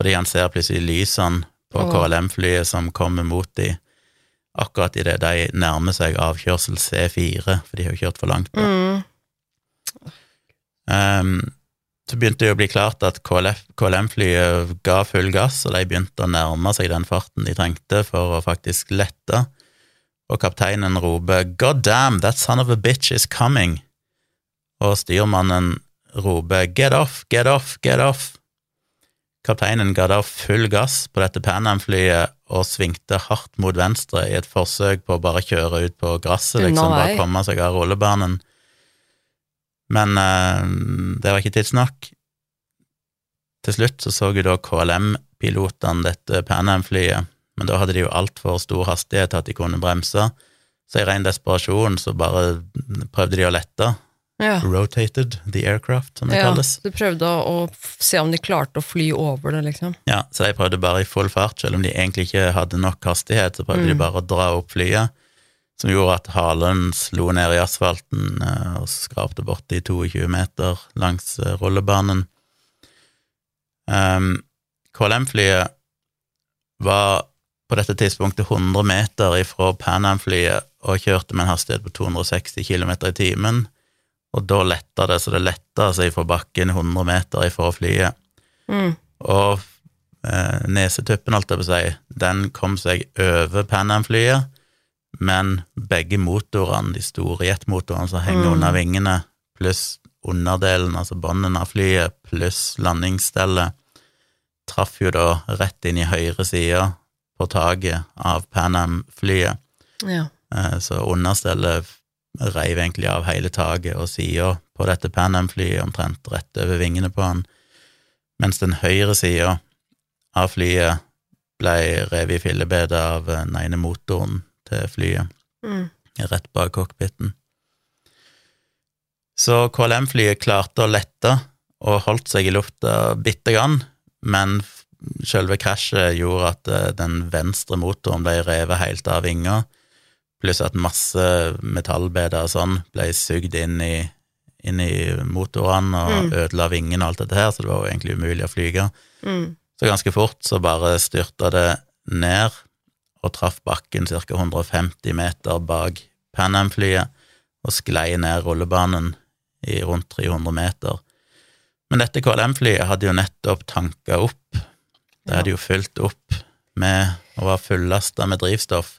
fordi han ser plutselig lysene på. KLM-flyet som kommer mot de akkurat idet de nærmer seg avkjørsel C4, for de har jo kjørt for langt. da. Mm. Um, så begynte det å bli klart at KLM-flyet ga full gass, og de begynte å nærme seg den farten de trengte for å faktisk lette, og kapteinen roper 'God damn, that son of a bitch is coming', og styrmannen roper 'Get off, get off, get off'. Kapteinen ga da full gass på dette Pan Am-flyet og svingte hardt mot venstre i et forsøk på å bare kjøre ut på gresset, liksom, bare komme seg av rullebanen. Men eh, det var ikke tidsnok. Til slutt så så jo da KLM-pilotene dette Pan Am-flyet, men da hadde de jo altfor stor hastighet til at de kunne bremse, så i ren desperasjon så bare prøvde de å lette. Ja. Rotated the aircraft, som det ja. kalles. Du prøvde å, å se om de klarte å fly over det, liksom. Ja, så de prøvde bare i full fart, selv om de egentlig ikke hadde nok hastighet, så prøvde de Mm. bare å dra opp flyet, som gjorde at halen slo ned i asfalten eh, og skrapte borti 22 meter langs eh, rullebanen. Um, KLM-flyet var på dette tidspunktet 100 meter ifra Pan Am-flyet og kjørte med en hastighet på 260 km i timen, og da letta det, så det letta seg fra bakken 100 meter ifra flyet. Mm. Og eh, nesetuppen, holdt jeg på å si, den kom seg over Pan Am-flyet, men begge motorene, de store jetmotorene som henger Mm. under vingene, pluss underdelen, altså båndene av flyet, pluss landingsstellet, traff jo da rett inn i høyre side på taket av Pan Am-flyet. Ja. Eh, Så understellet reiv egentlig av hele taket og sida på dette Pan Am-flyet, omtrent rett over vingene på han, mens den høyre sida av flyet ble revet i fillebedet av eh, den ene motoren til flyet, Mm. rett bak cockpiten. Så KLM-flyet klarte å lette og holdt seg i lufta bitte grann, men selve krasjet gjorde at eh, den venstre motoren ble revet helt av vinga, pluss at masse metallbeder og sånn ble sugd inn i, inn i motorene og Mm. ødela vingene og alt dette her, så det var jo egentlig umulig å flyge. Mm. Så ganske fort så bare styrta det ned og traff bakken ca. 150 meter bak Pan Am-flyet og sklei ned rullebanen i rundt 300 meter. Men dette KLM-flyet hadde jo nettopp tanka opp. Det hadde jo fylt opp med og var fullasta med drivstoff,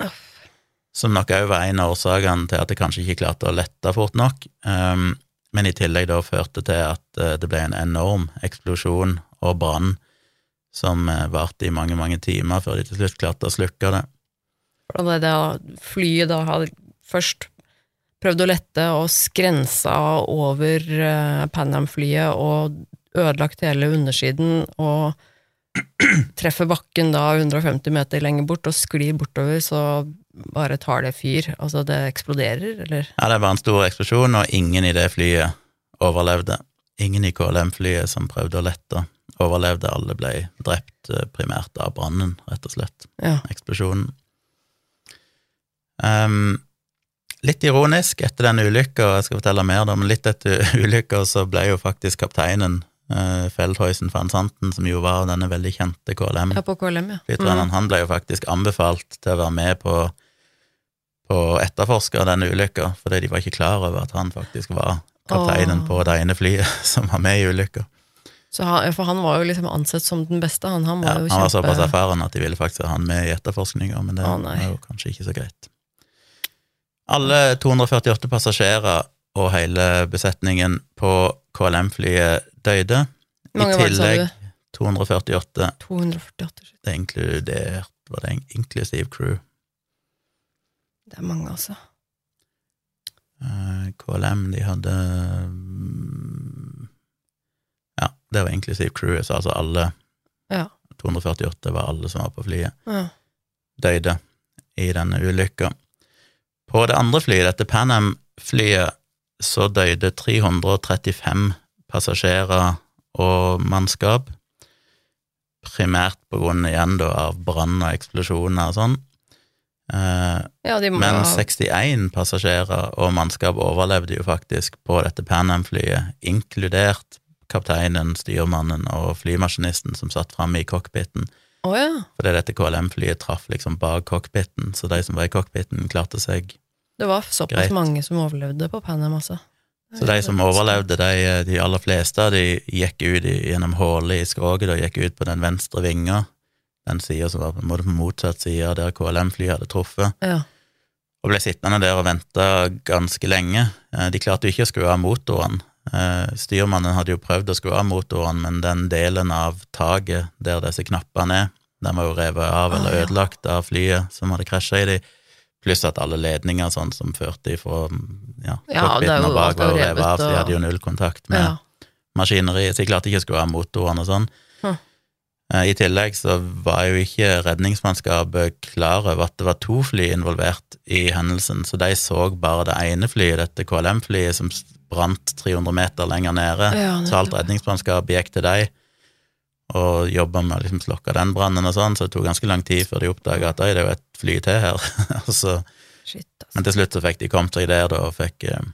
som nok òg var en av årsakene til at det kanskje ikke klarte å lette fort nok, um, men i tillegg da førte til at eh, det ble en enorm eksplosjon og brann som eh, varte i mange, mange timer før de til slutt klarte å slukke det. Hvordan er det, å flyet da hadde først prøvd å lette og skrensa over uh, Pan Am-flyet og ødelagt hele undersiden og treffer bakken da 150 meter lenger bort og sklir bortover, så bare tar det fyr. Altså, det eksploderer, eller? Ja, det var en stor eksplosjon, og ingen i det flyet overlevde. Ingen i KLM-flyet som prøvde å lette, overlevde. Alle ble drept eh, primært av brannen, rett og slett. Ja. Eksplosjonen. Um, litt ironisk, etter den ulykka, jeg skal fortelle mer, da, men litt etter ulykka så ble jo faktisk kapteinen uh, Feldhuysen van Santen, som jo var denne veldig kjente KLM ja, på KLM, ja. Mm. han ble jo faktisk anbefalt til å være med på, på å etterforske denne ulykka, fordi de var ikke klar over at han faktisk var kapteinen på det ene flyet som var med i ulykka. For han var jo liksom ansett som den beste, han. Han Ja, var jo han var såpass erfaren at de ville faktisk ha han med i etterforskninga, men det oh, var jo kanskje ikke så greit. Alle 248 passasjerer og hele besetningen på KLM-flyet døde. I Mange sa tillegg du? 248. 248, shit. Det er inkludert, var det inklusiv crew. Det er mange, altså. Eh, KLM, de hadde mm, Ja, det var inklusiv crewet, så altså alle Ja. 248 var alle som var på flyet, ja. døde i denne ulykka. På det andre flyet, dette Pan Am-flyet, så døde 335 passasjerer og mannskap, primært på grunn igjen da av brann og eksplosjoner og sånn. Eh, ja men ha 61 passasjerer og mannskap overlevde jo faktisk på dette Pan Am-flyet, inkludert kapteinen, styrmannen og flymaskinisten som satt framme i cockpiten. Oh, ja. Fordi dette KLM-flyet traff liksom bak cockpiten, så de som var i cockpiten, klarte seg. Det var såpass Greit. mange som overlevde på Pan Am, altså. Så de som overlevde, de, de aller fleste, de gikk ut gjennom hullet i skroget og gikk ut på den venstre vinga, den sida som var på en måte på motsatt side der KLM-flyet hadde truffet, Ja. og ble sittende der og vente ganske lenge. Eh, De klarte jo ikke å skru av motoren. Eh, Styrmannen hadde jo prøvd å skru av motoren, men den delen av taket der disse knappene er, den var jo revet av eller ødelagt av flyet som hadde krasja i de, pluss at alle ledninger sånn som førte ifra ja, Ja, er cockpiten og bak var revet av, så de hadde jo null kontakt med ja. maskineriet, så de klarte ikke å skru av motoren og sånn. Hm. Eh, I tillegg så var jo ikke redningsmannskapet klar over at det var to fly involvert i hendelsen, så de så bare det ene flyet, dette KLM-flyet, som brant 300 meter lenger nede. Ja, så alt redningsmannskapet gikk til dem og jobba med å liksom slokke den brannen og sånn, så det tok ganske lang tid før de oppdaga at oi, det er jo et fly til her. så Shit, altså. men til slutt så fikk de kommet seg der da, og fikk eh,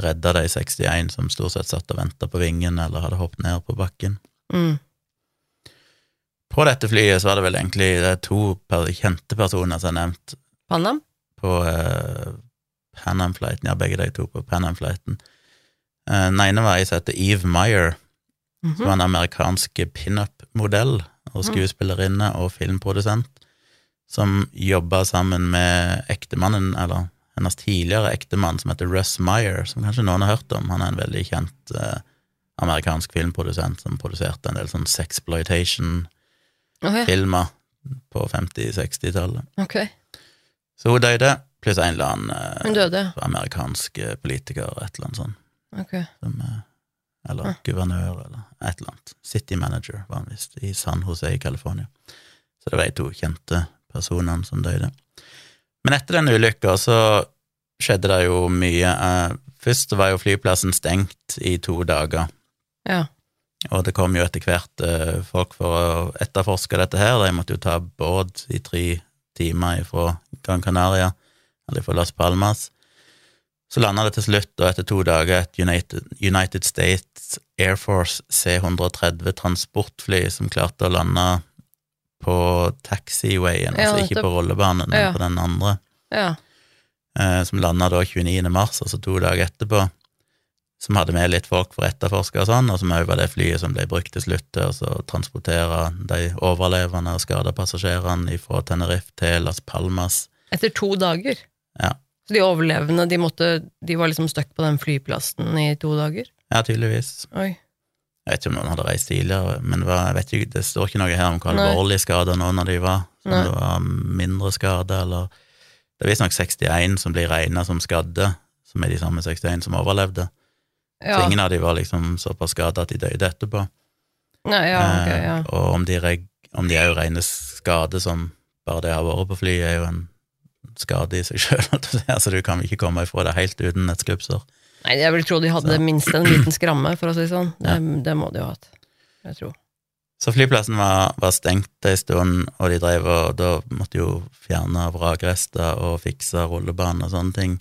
redda de 61 som stort sett satt og venta på vingen eller hadde hoppet ned på bakken. Mm. På dette flyet så var det vel egentlig det er to kjente personer som er nevnt Panam? På eh, Pan Am-flighten, ja, begge de to på Panam-flighten. Eh, den ene var ei som heter Eve Meyer, Mhm. som var en amerikansk pinup-modell og skuespillerinne og filmprodusent, som jobba sammen med ektemannen, eller hennes tidligere ektemann, som heter Russ Meyer, som kanskje noen har hørt om. Han er en veldig kjent eh, amerikansk filmprodusent som produserte en del sånn sexploitation-filmer okay. på 50-60-tallet. Ok. Så hun døde, pluss en eller annen eh, amerikansk eh, politiker, et eller annet sånt. ok. Som, eh, eller guvernør, eller et eller annet. City manager var han visst, i San Jose i California. Så det var de to kjente personene som døde. Men etter den ulykka så skjedde det jo mye. Eh, Først var jo flyplassen stengt i to dager, Ja. og det kom jo etter hvert eh, folk for å etterforske dette her. De måtte jo ta båt i tre timer fra Gran Canaria, eller fra Las Palmas. Så landa det til slutt, og etter to dager, et United, United States Air Force C-130 transportfly som klarte å lande på taxiwayen, Ja, altså ikke på rollebanen, men Ja. på den andre, Ja. eh, som landa da 29. mars, altså to dager etterpå, som hadde med litt folk for å etterforske og sånn, og som òg var det flyet som ble brukt til slutt til å transportere de overlevende og skada passasjerene fra Tenerife til Las Palmas. Etter to dager. Ja. Så de overlevende, de, måtte, de var liksom stuck på den flyplassen i to dager? Ja, tydeligvis. Oi. Jeg vet ikke om noen hadde reist tidligere, men ikke, det står ikke noe her om Nei. alvorlige skader noen av de var. Om det var mindre skader, eller Det er visstnok 61 som blir regna som skadde, som er de samme 61 som overlevde. Så ingen av de var liksom såpass skada at de døde etterpå. Nei, ja, ok, Eh, ja. Og om de, reg, om de jo regnes skade som bare det har vært på flyet, er jo en skade i seg sjøl. Altså, du kan ikke komme ifra det helt uten et skrubbsår. Nei, jeg vil tro de hadde minst en liten skramme, for å si det sånn. Det, det må de jo ha hatt. Jeg tror. Så flyplassen var, var stengt en stund, og de drev og da måtte jo fjerne vrakrester og fikse rullebane og sånne ting.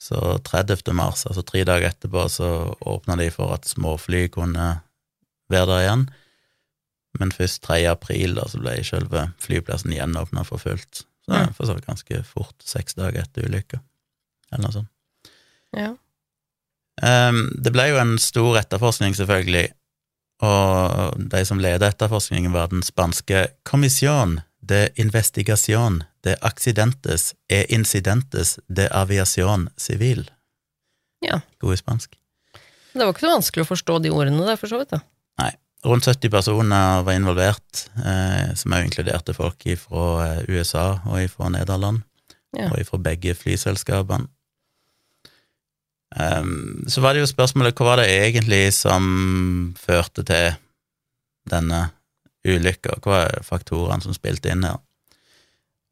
Så 30. mars, altså tre dager etterpå, så åpna de for at småfly kunne være der igjen. Men først 3. april da, så ble selve flyplassen gjenåpna for fullt. Så det er for så vidt ganske fort, seks dager etter ulykka, eller noe sånt. Ja. Um, det ble jo en stor etterforskning, selvfølgelig, og de som ledet etterforskningen, var den spanske Comisión de Investigación de Accidentes e Incidentes de Aviación Civil. Ja. God i spansk. Det var ikke så vanskelig å forstå de ordene der, for så vidt. da. Rundt 70 personer var involvert, eh, som også inkluderte folk fra USA og fra Nederland, Ja. og fra begge flyselskapene. Um, så var det jo spørsmålet hva var det egentlig som førte til denne ulykka, hva er faktorene som spilte inn her?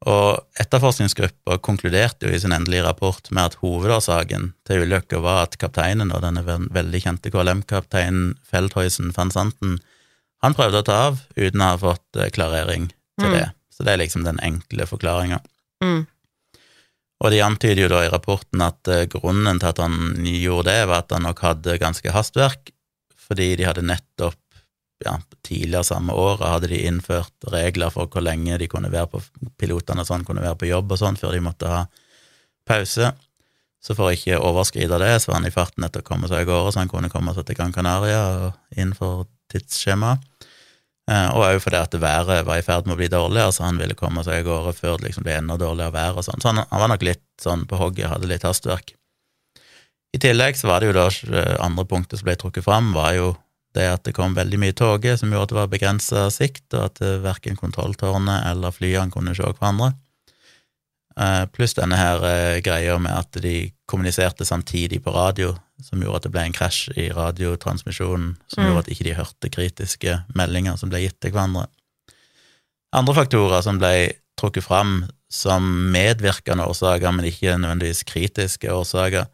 Og etterforskningsgruppa konkluderte jo i sin endelige rapport med at hovedårsaken til ulykka var at kapteinen, og denne veldig kjente KLM-kapteinen Feldhøysen van Santen, han prøvde å ta av uten å ha fått eh, klarering til mm. det. Så det er liksom den enkle forklaringa. Mm. Og de antyder jo da i rapporten at uh, grunnen til at han gjorde det, var at han nok hadde ganske hastverk, fordi de hadde nettopp ja, tidligere samme året hadde de innført regler for hvor lenge de kunne være på pilotene sånn, kunne være på jobb og sånn, før de måtte ha pause. Så for å ikke overskride det, så var han i farten etter å komme seg av gårde, så han kunne komme seg til Gran Canaria og innenfor tidsskjemaet. Eh, og òg fordi at været var i ferd med å bli dårligere, så han ville komme seg av gårde før det liksom ble enda dårligere vær og sånn. Så han, han, var nok litt sånn på hogget, hadde litt hastverk. I tillegg så var det jo da eh, andre punktet som ble trukket fram, var jo det at det kom veldig mye tåke, som gjorde at det var begrensa sikt, og at eh, verken kontrolltårnet eller flyene kunne se hverandre. Eh, pluss denne her eh, greia med at de kommuniserte samtidig på radio, som gjorde at det ble en krasj i radiotransmisjonen, som mm. gjorde at ikke de hørte kritiske meldinger som ble gitt til hverandre. Andre faktorer som ble trukket fram som medvirkende årsaker, men ikke nødvendigvis kritiske årsaker,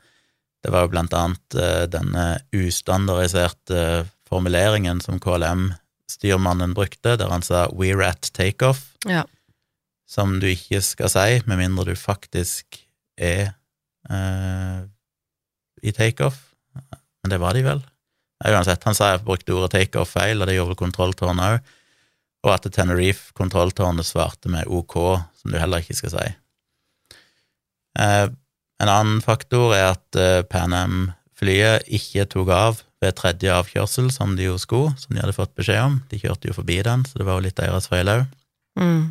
det var jo blant annet denne ustandardiserte formuleringen som KLM-styrmannen brukte, der han sa 'we're at takeoff', ja. som du ikke skal si med mindre du faktisk er eh, i takeoff. Men det var de vel? Uansett, han sa jeg brukte ordet takeoff feil, og det gjorde vel kontrolltårnet òg, og at Tenerife kontrolltårnet svarte med OK, som du heller ikke skal si. Eh, en annen faktor er at eh, Pan Am-flyet ikke tok av ved tredje avkjørsel, som de jo skulle, som de hadde fått beskjed om. De kjørte jo forbi den, så det var jo litt deres feil òg. Mm.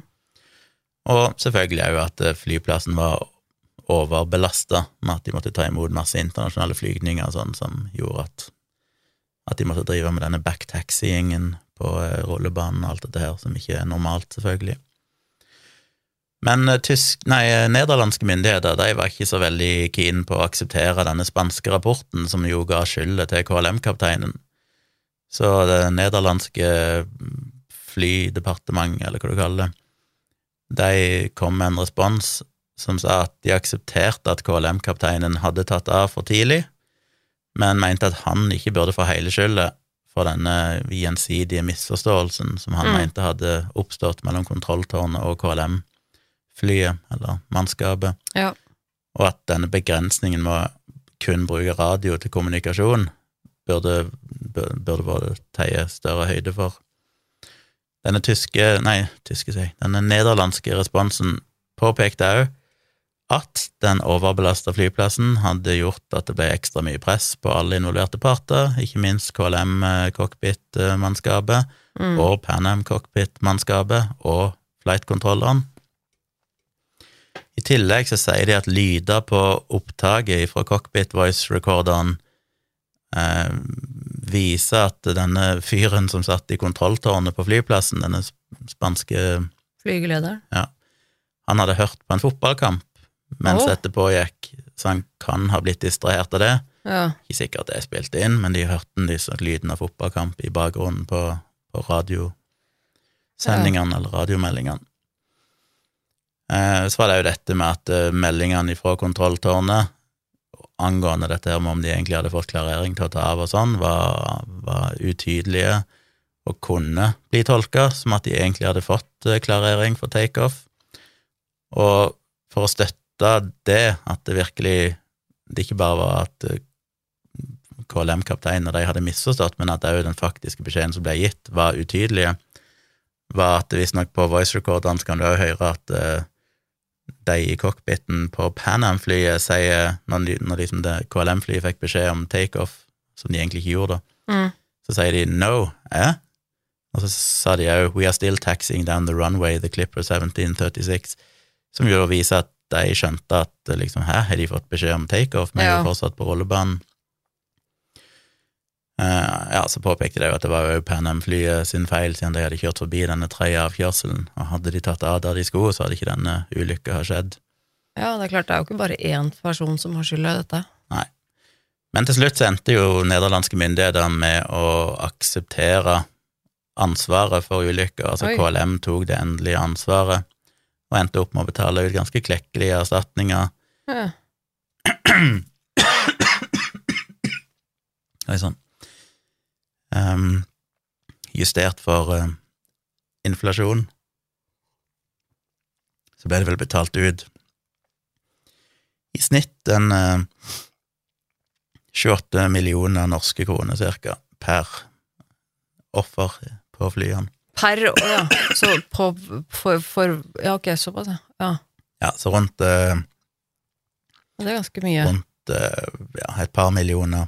Og selvfølgelig òg at eh, flyplassen var overbelasta med at de måtte ta imot masse internasjonale flygninger sånn, som gjorde at, at de måtte drive med denne backtaxiingen på eh, rullebanen og alt dette her, som ikke er normalt, selvfølgelig. Men eh, tysk, nei, eh, nederlandske myndigheter de var ikke så veldig keen på å akseptere denne spanske rapporten, som jo ga skylda til KLM-kapteinen. Så det nederlandske flydepartementet, eller hva du kaller det, de kom med en respons som sa at de aksepterte at KLM-kapteinen hadde tatt av for tidlig, men mente at han ikke burde få hele skylda for denne gjensidige misforståelsen som han mm. mente hadde oppstått mellom kontrolltårnet og KLM flyet, eller mannskapet, ja. og at denne begrensningen med å kun bruke radio til kommunikasjon burde, burde både teie større høyde for. Denne tyske, nei, tyske sier denne nederlandske responsen påpekte òg at den overbelasta flyplassen hadde gjort at det ble ekstra mye press på alle involverte parter, ikke minst KLM cockpit-mannskapet mm. og Panam-cockpit-mannskapet og flight-kontrolleren, i tillegg så sier de at lyder på opptaket fra cockpit voice-recorderen eh, viser at denne fyren som satt i kontrolltårnet på flyplassen, denne spanske Flygelederen? Ja. Han hadde hørt på en fotballkamp mens oh. dette pågikk, så han kan ha blitt distrahert av det. Ja. Ikke sikkert det er spilt inn, men de hørte disse lyden av fotballkamp i bakgrunnen på, på radiosendingene ja. eller radiomeldingene. Eh, så var det jo dette med at eh, meldingene fra kontrolltårnet angående dette her med om de egentlig hadde fått klarering til å ta av og sånn, var, var utydelige og kunne bli tolka som at de egentlig hadde fått eh, klarering for takeoff. Og for å støtte det, at det virkelig det ikke bare var at KLM-kapteinen og de hadde misforstått, men at òg den faktiske beskjeden som ble gitt, var utydelige, var at visstnok på voice recordene kan du òg høre at de i cockpiten på Pan Am-flyet sier, når, de, når liksom KLM-flyet fikk beskjed om takeoff, som de egentlig ikke gjorde, mm. så sier de no, eh? Og så sa de òg we are still taxing down the runway, the Clipper 1736, som jo viser at de skjønte at liksom, hæ, har de fått beskjed om takeoff, vi er jo fortsatt på rullebanen. Uh, ja, så påpekte de jo at det var jo Pan Am-flyet sin feil, siden de hadde kjørt forbi denne avkjørselen, og hadde de tatt av der de skulle, så hadde ikke denne ulykka skjedd. Ja, det er klart, det er jo ikke bare én person som har skylda i dette. Nei. Men til slutt så endte jo nederlandske myndigheter med å akseptere ansvaret for ulykka. Altså Oi. KLM tok det endelige ansvaret og endte opp med å betale ut ganske klekkelige erstatninger. Ja. Oi sann. Ehm, justert for uh, inflasjon. Så ble det vel betalt ut i snitt en uh, 28 millioner norske kroner cirka per offer på flyene. Per å ja. Så på for, for Ja, ok, såpass, ja. ja. Ja, så rundt, uh, Det er ganske mye. rundt eh, ja, et par millioner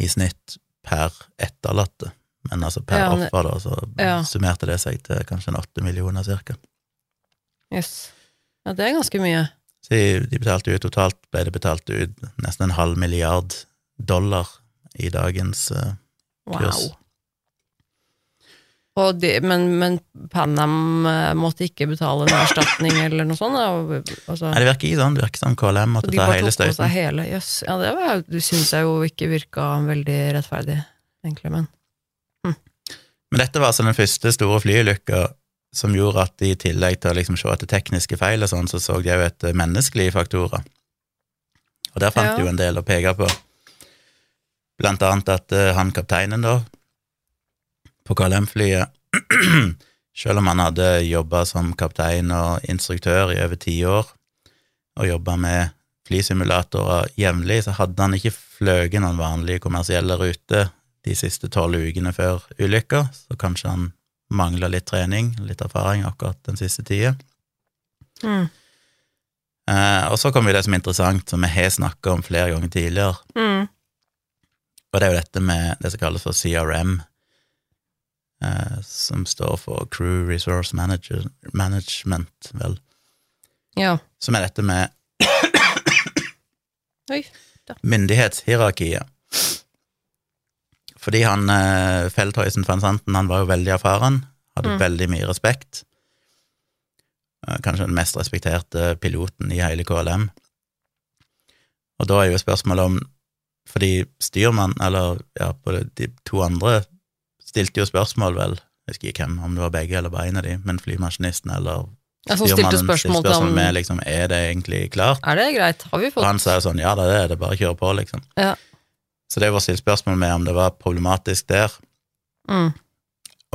i snitt per etterlatte. Men altså per Ja, offer, da, så Ja. summerte det seg til kanskje en åtte millioner cirka. Yes. Ja, det er ganske mye. Så de, de betalte ut totalt, ble det betalt ut nesten en halv milliard dollar i dagens uh, Wow. Kurs. Og de, men, men Panam eh, måtte ikke betale en erstatning eller noe sånt? Og- Altså, Nei, det virker ikke sånn. Det virker som KLM måtte ta hele støyten. seg hele yes. Ja, det var, syns jeg jo ikke virka veldig rettferdig, egentlig, men Men dette var altså den første store flyulykka som gjorde at de i tillegg til å liksom se etter tekniske feil og sånn, så så de òg etter menneskelige faktorer. Og der fant Ja. de jo en del å peke på. Blant annet at uh, han kapteinen, da, på KLM-flyet, selv om han hadde jobba som kaptein og instruktør i over ti år, og jobba med flysimulatorer jevnlig, så hadde han ikke fløyet noen vanlige kommersielle ruter de siste tolv ukene før ulykka, så kanskje han mangla litt trening, litt erfaring akkurat den siste tida. mm. Eh, og så kommer jo det som er interessant, som vi har snakka om flere ganger tidligere, Mm. og det er jo dette med det som kalles for CRM, eh, som står for Crew Resource Manager, Management, vel, Ja. som er dette med Oi. myndighetshierarkiet. Fordi han eh, Feldhøysen van Santen, han var jo veldig erfaren, hadde Mm. veldig mye respekt. Eh, Kanskje den mest respekterte piloten i hele KLM. Og da er jo spørsmålet om Fordi styrmann, eller ja, både de to andre, stilte jo spørsmål, vel, jeg husker ikke hvem, om det var begge eller bare en av de, men flymaskinisten eller som stilte styrmannen spørsmål til ham med liksom, er det egentlig klart? Er det greit? Har vi Og fått han sa jo sånn, ja det er det, bare kjør på, liksom. Ja. Så det var stilt spørsmål med om det var problematisk der. mm.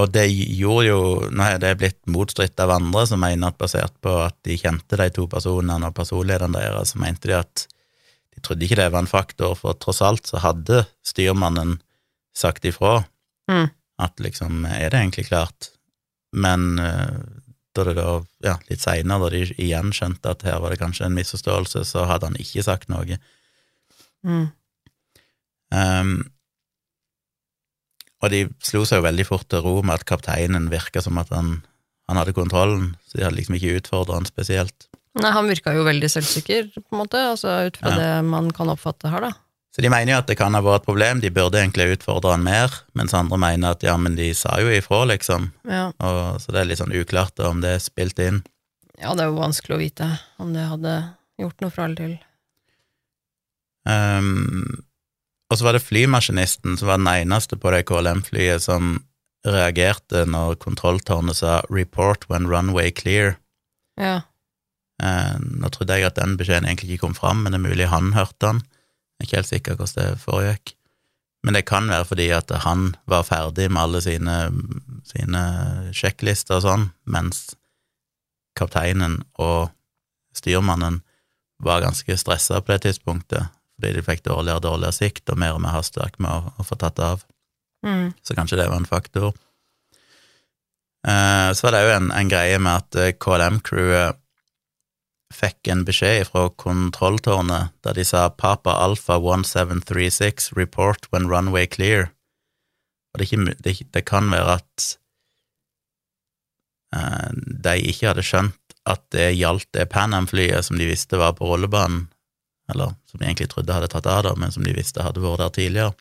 Og det gjorde jo, nå er det blitt motstridt av andre som mener at basert på at de kjente de to personene og personlederen deres, så mente de at de trodde ikke det var en faktor, for tross alt så hadde styrmannen sagt ifra Mm. At liksom, er det egentlig klart? Men eh, da det da, ja, litt seinere, da de igjen skjønte at her var det kanskje en misforståelse, så hadde han ikke sagt noe. Mm. Um, og de slo seg jo veldig fort til ro med at kapteinen virka som at han, han hadde kontrollen, så de hadde liksom ikke utfordra han spesielt. Nei, han virka jo veldig selvsikker, på en måte, altså ut fra Ja. det man kan oppfatte her, da. Så de mener jo at det kan ha vært et problem, de burde egentlig utfordre han mer, mens andre mener at ja, men de sa jo ifra, liksom, Ja. og, så det er litt sånn uklart om det er spilt inn. ja, det er jo vanskelig å vite om det hadde gjort noe fra eller til. Um, og så var det flymaskinisten som var den eneste på det KLM-flyet som reagerte når kontrolltårnet sa 'report when runway clear'. Ja. Eh, nå trodde jeg at den beskjeden egentlig ikke kom fram, men det er mulig han hørte den. Jeg er ikke helt sikker hvordan det foregikk. Men det kan være fordi at han var ferdig med alle sine, sine sjekklister og sånn, mens kapteinen og styrmannen var ganske stressa på det tidspunktet, fordi de fikk dårligere og dårligere sikt og mer og mer hastverk med å, å få tatt av. Mm. Så kanskje det var en faktor. Eh, Så var det jo en, en greie med at eh, KLM-crewet fikk en beskjed fra kontrolltårnet der de sa Papa Alpha 1736 report when runway clear. Og det, ikke, det, det kan være at eh, de ikke hadde skjønt at det gjaldt det Pan Am-flyet som de visste var på rullebanen, eller som de egentlig trodde hadde tatt av, da, men som de visste hadde vært der tidligere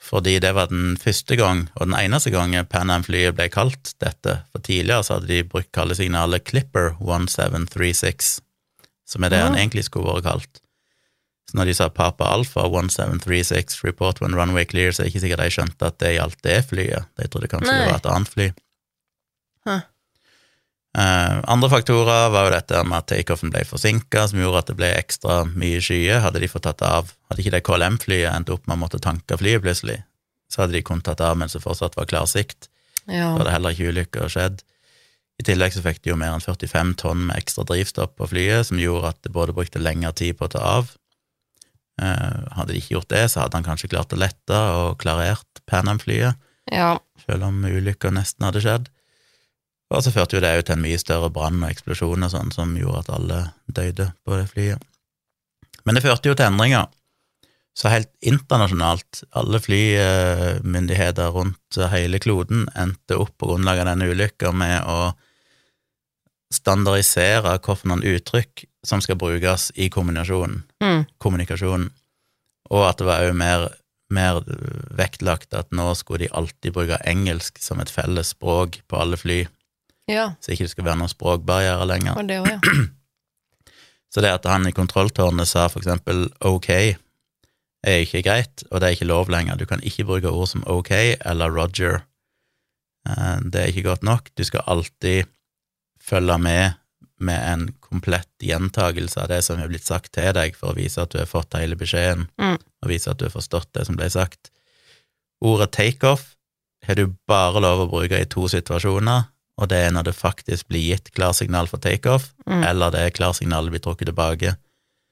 fordi det var den første gang, og den eneste gangen Pan Am-flyet ble kalt dette, for tidligere så hadde de brukt kallesignalet Clipper 1736, som er det Ja. han egentlig skulle vært kalt. Så når de sa Papa Alpha 1736 report when runway clear, så er det ikke sikkert de skjønte at det gjaldt det flyet. De trodde kanskje Nei. det var et annet fly. Huh. Eh, andre faktorer var jo dette med at takeoffen ble forsinka, som gjorde at det ble ekstra mye skyer. Hadde de fått tatt av, hadde ikke det KLM-flyet endt opp med å måtte tanke flyet plutselig, så hadde de kun tatt av mens det fortsatt var klarsikt. Ja. Da hadde heller ikke ulykker skjedd. I tillegg så fikk de jo mer enn 45 tonn med ekstra drivstoff på flyet, som gjorde at det både brukte lengre tid på å ta av. Eh, hadde de ikke gjort det, så hadde han kanskje klart å lette og klarert Pan Am-flyet, ja. selv om ulykka nesten hadde skjedd. Og så førte jo det til en mye større brann og eksplosjon og sånn, som gjorde at alle døde på det flyet. Men det førte jo til endringer. Så helt internasjonalt, alle flymyndigheter rundt hele kloden endte opp på grunnlag av denne ulykka med å standardisere hvilke uttrykk som skal brukes i kommunikasjonen, Mm. kommunikasjonen. og at det var òg mer, mer vektlagt at nå skulle de alltid bruke engelsk som et felles språk på alle fly, ja. så ikke det skal være noen språkbarriere lenger. Det også, ja. Så det at han i kontrolltårnet sa for eksempel ok, er ikke greit, og det er ikke lov lenger. Du kan ikke bruke ord som ok eller Roger. Eh, Det er ikke godt nok. Du skal alltid følge med med en komplett gjentagelse av det som er blitt sagt til deg, for å vise at du har fått hele beskjeden, Mm. og vise at du har forstått det som ble sagt. Ordet takeoff har du bare lov å bruke i to situasjoner, og det er når det faktisk blir gitt klarsignal for takeoff, Mm. eller det klarsignalet blir trukket tilbake.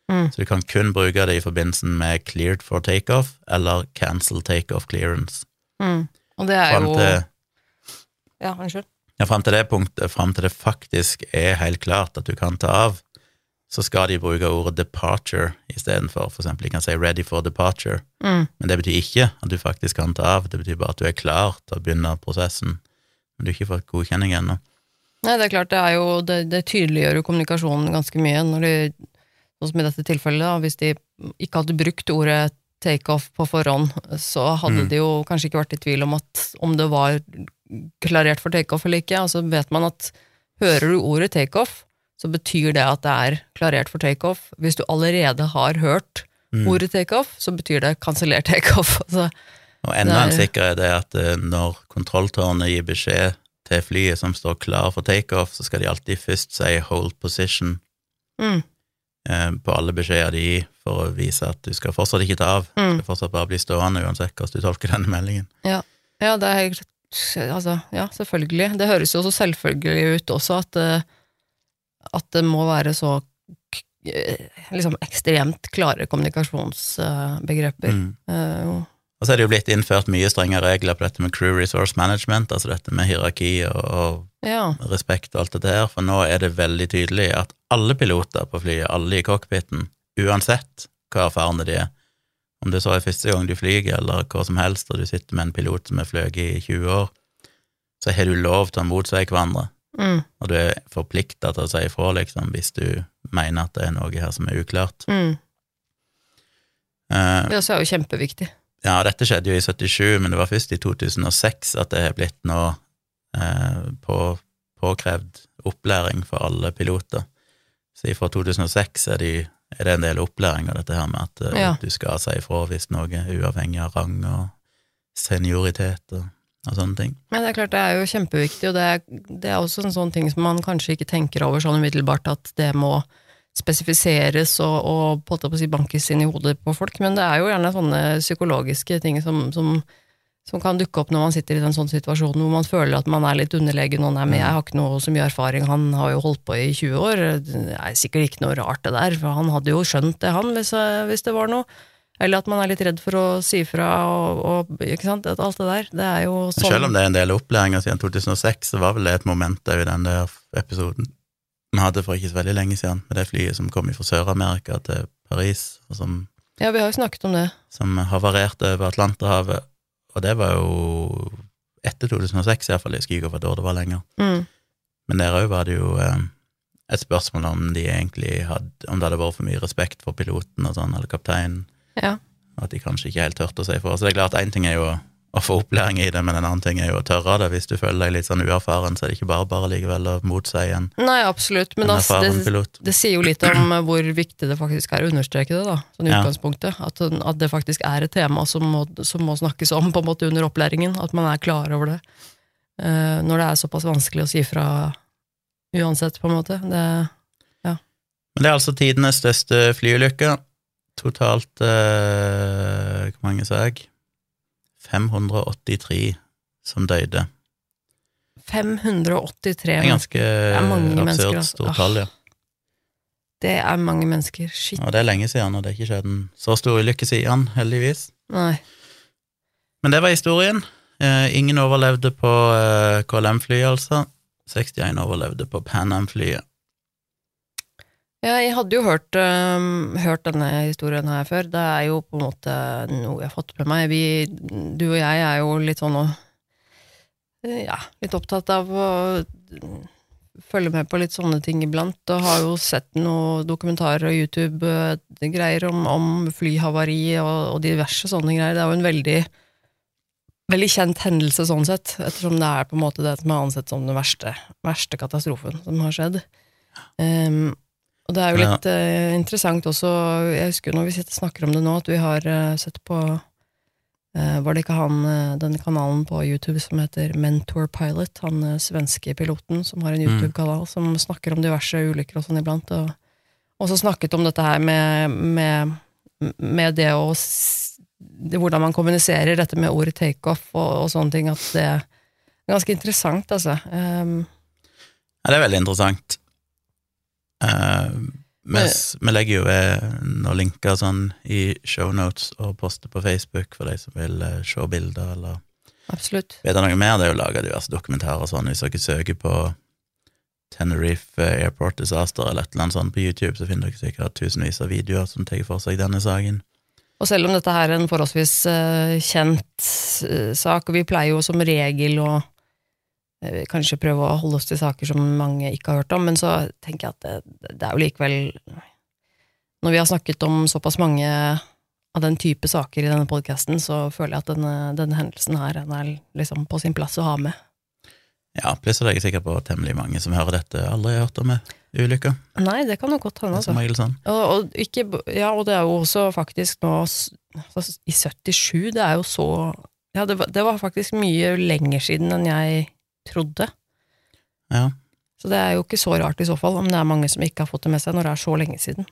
Mm. Så du kan kun bruke det i forbindelse med cleared for takeoff eller cancel takeoff clearance. Mm. Og det er Fram jo til, Ja, unnskyld. ja, frem til det punktet, fram til det faktisk er helt klart at du kan ta av, så skal de bruke ordet departure istedenfor. For eksempel, de kan si ready for departure, Mm. men det betyr ikke at du faktisk kan ta av, det betyr bare at du er klar til å begynne prosessen, du ikke fått godkjenning ennå. Nei, det er klart, det er jo Det, det tydeliggjør jo kommunikasjonen ganske mye når de Sånn som i dette tilfellet, da, hvis de ikke hadde brukt ordet takeoff på forhånd, så hadde Mm. de jo kanskje ikke vært i tvil om at om det var klarert for takeoff eller ikke. Altså vet man at hører du ordet takeoff, så betyr det at det er klarert for takeoff. Hvis du allerede har hørt Mm. ordet takeoff, så betyr det kansellert takeoff. Altså, Og enda en er- sikkerhet er at eh, når kontrolltårnet gir beskjed til flyet som står klar for takeoff, så skal de alltid først si 'hold position' mm, eh, på alle beskjeder de gir, for å vise at du skal fortsatt ikke ta av. Du mm. skal fortsatt bare bli stående uansett hvordan du tolker denne meldingen. Ja, det er helt Altså, ja, selvfølgelig. Det høres jo så selvfølgelig ut også at, eh, at det må være så liksom ekstremt klare kommunikasjonsbegreper. Mm. Eh, Og så er det jo blitt innført mye strenge regler på dette med crew resource management, altså dette med hierarki og, ja. respekt og alt det der, for nå er det veldig tydelig at alle piloter på flyet, alle i cockpiten, uansett hva erfarne de er, om det så er første gang du flyger, eller hva som helst, og du sitter med en pilot som har fløyet i 20 år, så har du lov til å motsi hverandre, Mm, og du er forplikta til å si ifra, liksom, hvis du mener at det er noe her som er uklart. mm. Uh, Det også er jo kjempeviktig. Ja, dette skjedde jo i 77, men det var først i 2006 at det har blitt nå eh, på, påkrevd opplæring for alle piloter. Så fra 2006 er, de, er det en del opplæring av dette her med at eh, Ja. du skal si ifra hvis noe uavhengig av rang og senioritet og, og sånne ting. Men det er klart det er jo kjempeviktig, og det er, det er også en sånn ting som man kanskje ikke tenker over sånn umiddelbart, at det må spesifiseres og, og på å si bankes inn i hodet på folk, men det er jo gjerne sånne psykologiske ting som, som, som kan dukke opp når man sitter i en sånn situasjon hvor man føler at man er litt underlegen, og nei, men jeg har ikke noe så mye erfaring, han har jo holdt på i 20 år, det er sikkert ikke noe rart det der, for han hadde jo skjønt det han, hvis, hvis det var noe. Eller at man er litt redd for å si fra, og, og ikke sant, alt det der, det er jo sånn. Selv om det er en del opplæringer siden 2006, så var vel det et moment òg i den der episoden vi hadde for ikke så veldig lenge siden, med det flyet som kom fra Sør-Amerika til Paris, og som Ja, vi har jo snakket om det. som havarerte over Atlanterhavet, og det var jo etter 2006 iallfall, jeg husker ikke hvilket år det var lenger. Mm. Men der òg var det jo eh, et spørsmål om de egentlig hadde Om det hadde vært for mye respekt for piloten og sånn, eller kapteinen, Ja. at de kanskje ikke helt turte å si ifra. Så det er klart, én ting er jo å, å få opplæring i det, men en annen ting er jo å tørre det. Hvis du føler deg litt sånn uerfaren, så er det ikke bare bare likevel å motsi en, Nei, absolutt, men altså, det, det sier jo litt om hvor viktig det faktisk er å understreke det, da, sånn Ja. utgangspunktet. At, at det faktisk er et tema som må, som må snakkes om på en måte under opplæringen. At man er klar over det. Uh, når det er såpass vanskelig å si fra uansett, på en måte. Det, ja. Men det er altså tidenes største flyulykke. Totalt uh, Hvor mange sa jeg? 583 som døde. 583 Det er ganske er mange mennesker, absurd altså. stort tall, ja. Det er mange mennesker. Shit. Og det er lenge siden, og det er ikke skjedd en så stor ulykke siden, heldigvis. Nei. Men det var historien. Eh, ingen overlevde på eh, KLM-flyet, altså. 61 overlevde på Pan Am-flyet. Ja, jeg hadde jo hørt, um, hørt denne historien her før. Det er jo på en måte noe jeg har fått med meg. Vi, du og jeg er jo litt sånn Ja, litt opptatt av å følge med på litt sånne ting iblant, og har jo sett noen dokumentarer og YouTube-greier om, om flyhavari og, og diverse sånne greier. Det er jo en veldig Veldig kjent hendelse sånn sett, ettersom det er på en måte det som er ansett som den verste, verste katastrofen som har skjedd. Ehm, og det er jo Ja. litt eh, interessant også, jeg husker når vi sitter snakker om det nå, at vi har uh, sett på uh, Var det ikke han, eh, den kanalen på YouTube som heter Mentor Pilot, han svenske piloten som har en Mm. YouTube-kanal som snakker om diverse ulykker og sånn iblant, og også snakket om dette her med, med, med det å det, Hvordan man kommuniserer dette med ordet takeoff og, og sånne ting, at det er ganske interessant, altså. Um, Ja, det er veldig interessant. Eh, vi, legger jo ved noen linker sånn i shownotes og poster på Facebook for de som vil eh, se bilder eller absolutt. Vet noe mer. Det er jo laga diverse dokumentarer og sånn. Hvis dere søker på Tenerife Airport Disaster eller et eller annet sånt på YouTube, så finner dere sikkert tusenvis av videoer som tar for seg denne saken. Og selv om dette her er en forholdsvis uh, kjent uh, sak, og vi pleier jo som regel å kanskje prøve å holde oss til saker som mange ikke har hørt om, men så tenker jeg at det, det er jo likevel Når vi har snakket om såpass mange av den type saker i denne podkasten, så føler jeg at denne, denne hendelsen her den er liksom på sin plass å ha med. Ja, pluss er jeg sikker på temmelig mange som hører dette, aldri har hørt om ulykka. Nei, det kan jo godt hende, altså. sånn. Og, og, ikke, ja, og det er jo også faktisk nå altså, I 77, det er jo så Ja, det var, det var faktisk mye lenger siden enn jeg trodde. Ja. Så det er jo ikke så rart i så fall, om det er mange som ikke har fått det med seg når det er så lenge siden.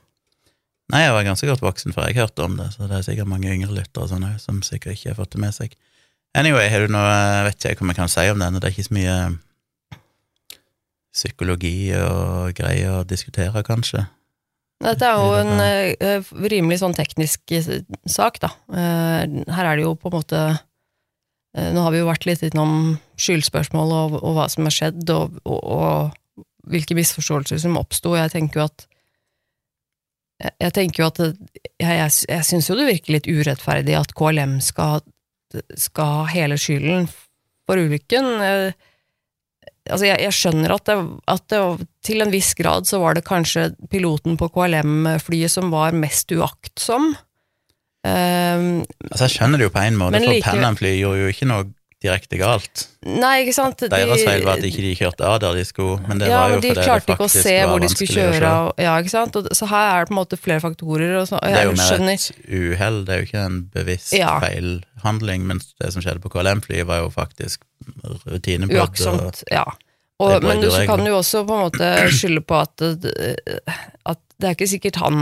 Nei, jeg var ganske godt voksen før jeg hørte om det, så det er sikkert mange yngre lyttere sånn som sikkert ikke har fått det med seg. Anyway, har du noe vet ikke hva jeg kan si om denne, det er ikke så mye psykologi og greier å diskutere, kanskje. Dette er jo en eh, rimelig sånn teknisk eh, sak, da. Uh, her er det jo på en måte Nå har vi jo vært litt innom skyldspørsmål og, og hva som har skjedd, og, og, og hvilke misforståelser som oppsto. Jeg tenker jo at jeg, jeg, jeg, jeg syns jo det virker litt urettferdig at KLM skal, skal ha hele skylden for ulykken. Eh, Altså, jeg, jeg skjønner at, det, at det, til en viss grad så var det kanskje piloten på KLM-flyet som var mest uaktsom. Ehm, Altså, jeg skjønner det jo på en måte, for like- Pan gjorde jo ikke noe direkte galt. nei, ikke sant? De- Deres feil var at ikke de kjørte av der de skulle, men det ja, var jo de fordi det klarte ikke å faktisk se hvor de skulle kjøre. Og, ja, ikke sant? Og, så her er det på en måte flere faktorer. Og så, og Det er jo mer skjønner, et uhell, det er jo ikke en bevisst Ja. feilhandling, mens det som skjedde på KLM-flyet var jo faktisk rutinebrudd. uaktsomt. Ja. Og, men du kan jo også på en måte skylde på at, at det er ikke sikkert han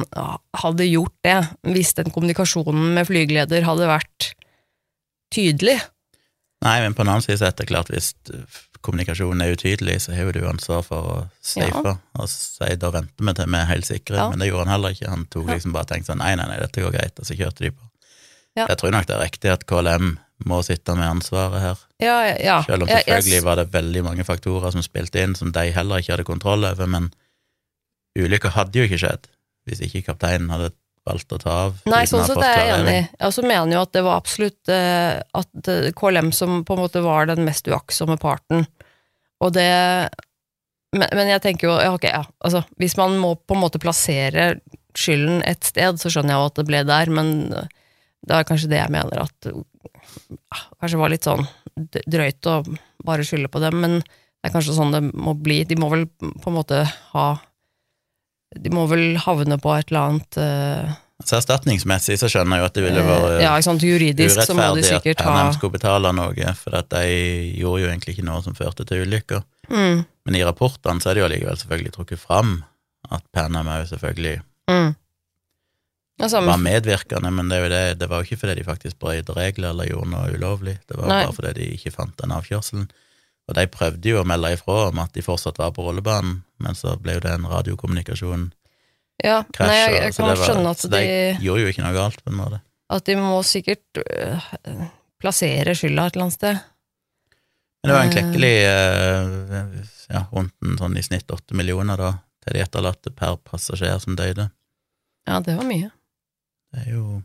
hadde gjort det, hvis den kommunikasjonen med flygeleder hadde vært tydelig. Nei, men på den annen side så er det klart hvis kommunikasjonen er utydelig, så har jo du ansvar for å safe og si da venter vi til vi er helt sikre, Ja. men det gjorde han heller ikke. Han tok liksom bare tenkte sånn nei, nei, nei, dette går greit, og så kjørte de på. Ja. Jeg tror nok det er riktig at KLM må sitte med ansvaret her, Ja, ja, ja. selv om selvfølgelig var det veldig mange faktorer som spilte inn som de heller ikke hadde kontroll over, men ulykka hadde jo ikke skjedd hvis ikke kapteinen hadde valgt å ta av. Nei, sånn sett er jeg enig. Jeg også mener jo at det var absolutt eh, at eh, KLM som på en måte var den mest uaktsomme parten. Og det men, men jeg tenker jo, ja, ok, ja, altså hvis man må på en måte plassere skylden et sted, så skjønner jeg jo at det ble der, men det er kanskje det jeg mener at ja, kanskje var litt sånn drøyt å bare skylde på dem, men det er kanskje sånn det må bli. De må vel på en måte ha De må vel havne på et eller annet uh, Så erstatningsmessig så skjønner jeg jo at det ville vært Ja, juridisk så må de urettferdig at NM skulle betale noe, for at de gjorde jo egentlig ikke noe som førte til ulykker. mm, Men i rapportene så er det jo allikevel selvfølgelig trukket fram at Panam òg selvfølgelig mm. altså, var medvirkende, men det, det, det var jo ikke fordi de faktisk brøt regler eller gjorde noe ulovlig, det var Nei. bare fordi de ikke fant den avkjørselen. Og de prøvde jo å melde ifra om at de fortsatt var på rullebanen, men så ble jo det en radiokommunikasjon Ja, krasj. nei, jeg, jeg kan var- skjønne at de, de gjorde jo ikke noe galt, på en måte. at de må sikkert øh, plassere skylda et eller annet sted. Men det var en Eh. klekkelig øh, ja, rundt en sånn i snitt åtte millioner da, til de etterlatte per passasjer som døde. Ja, det var mye. Det er jo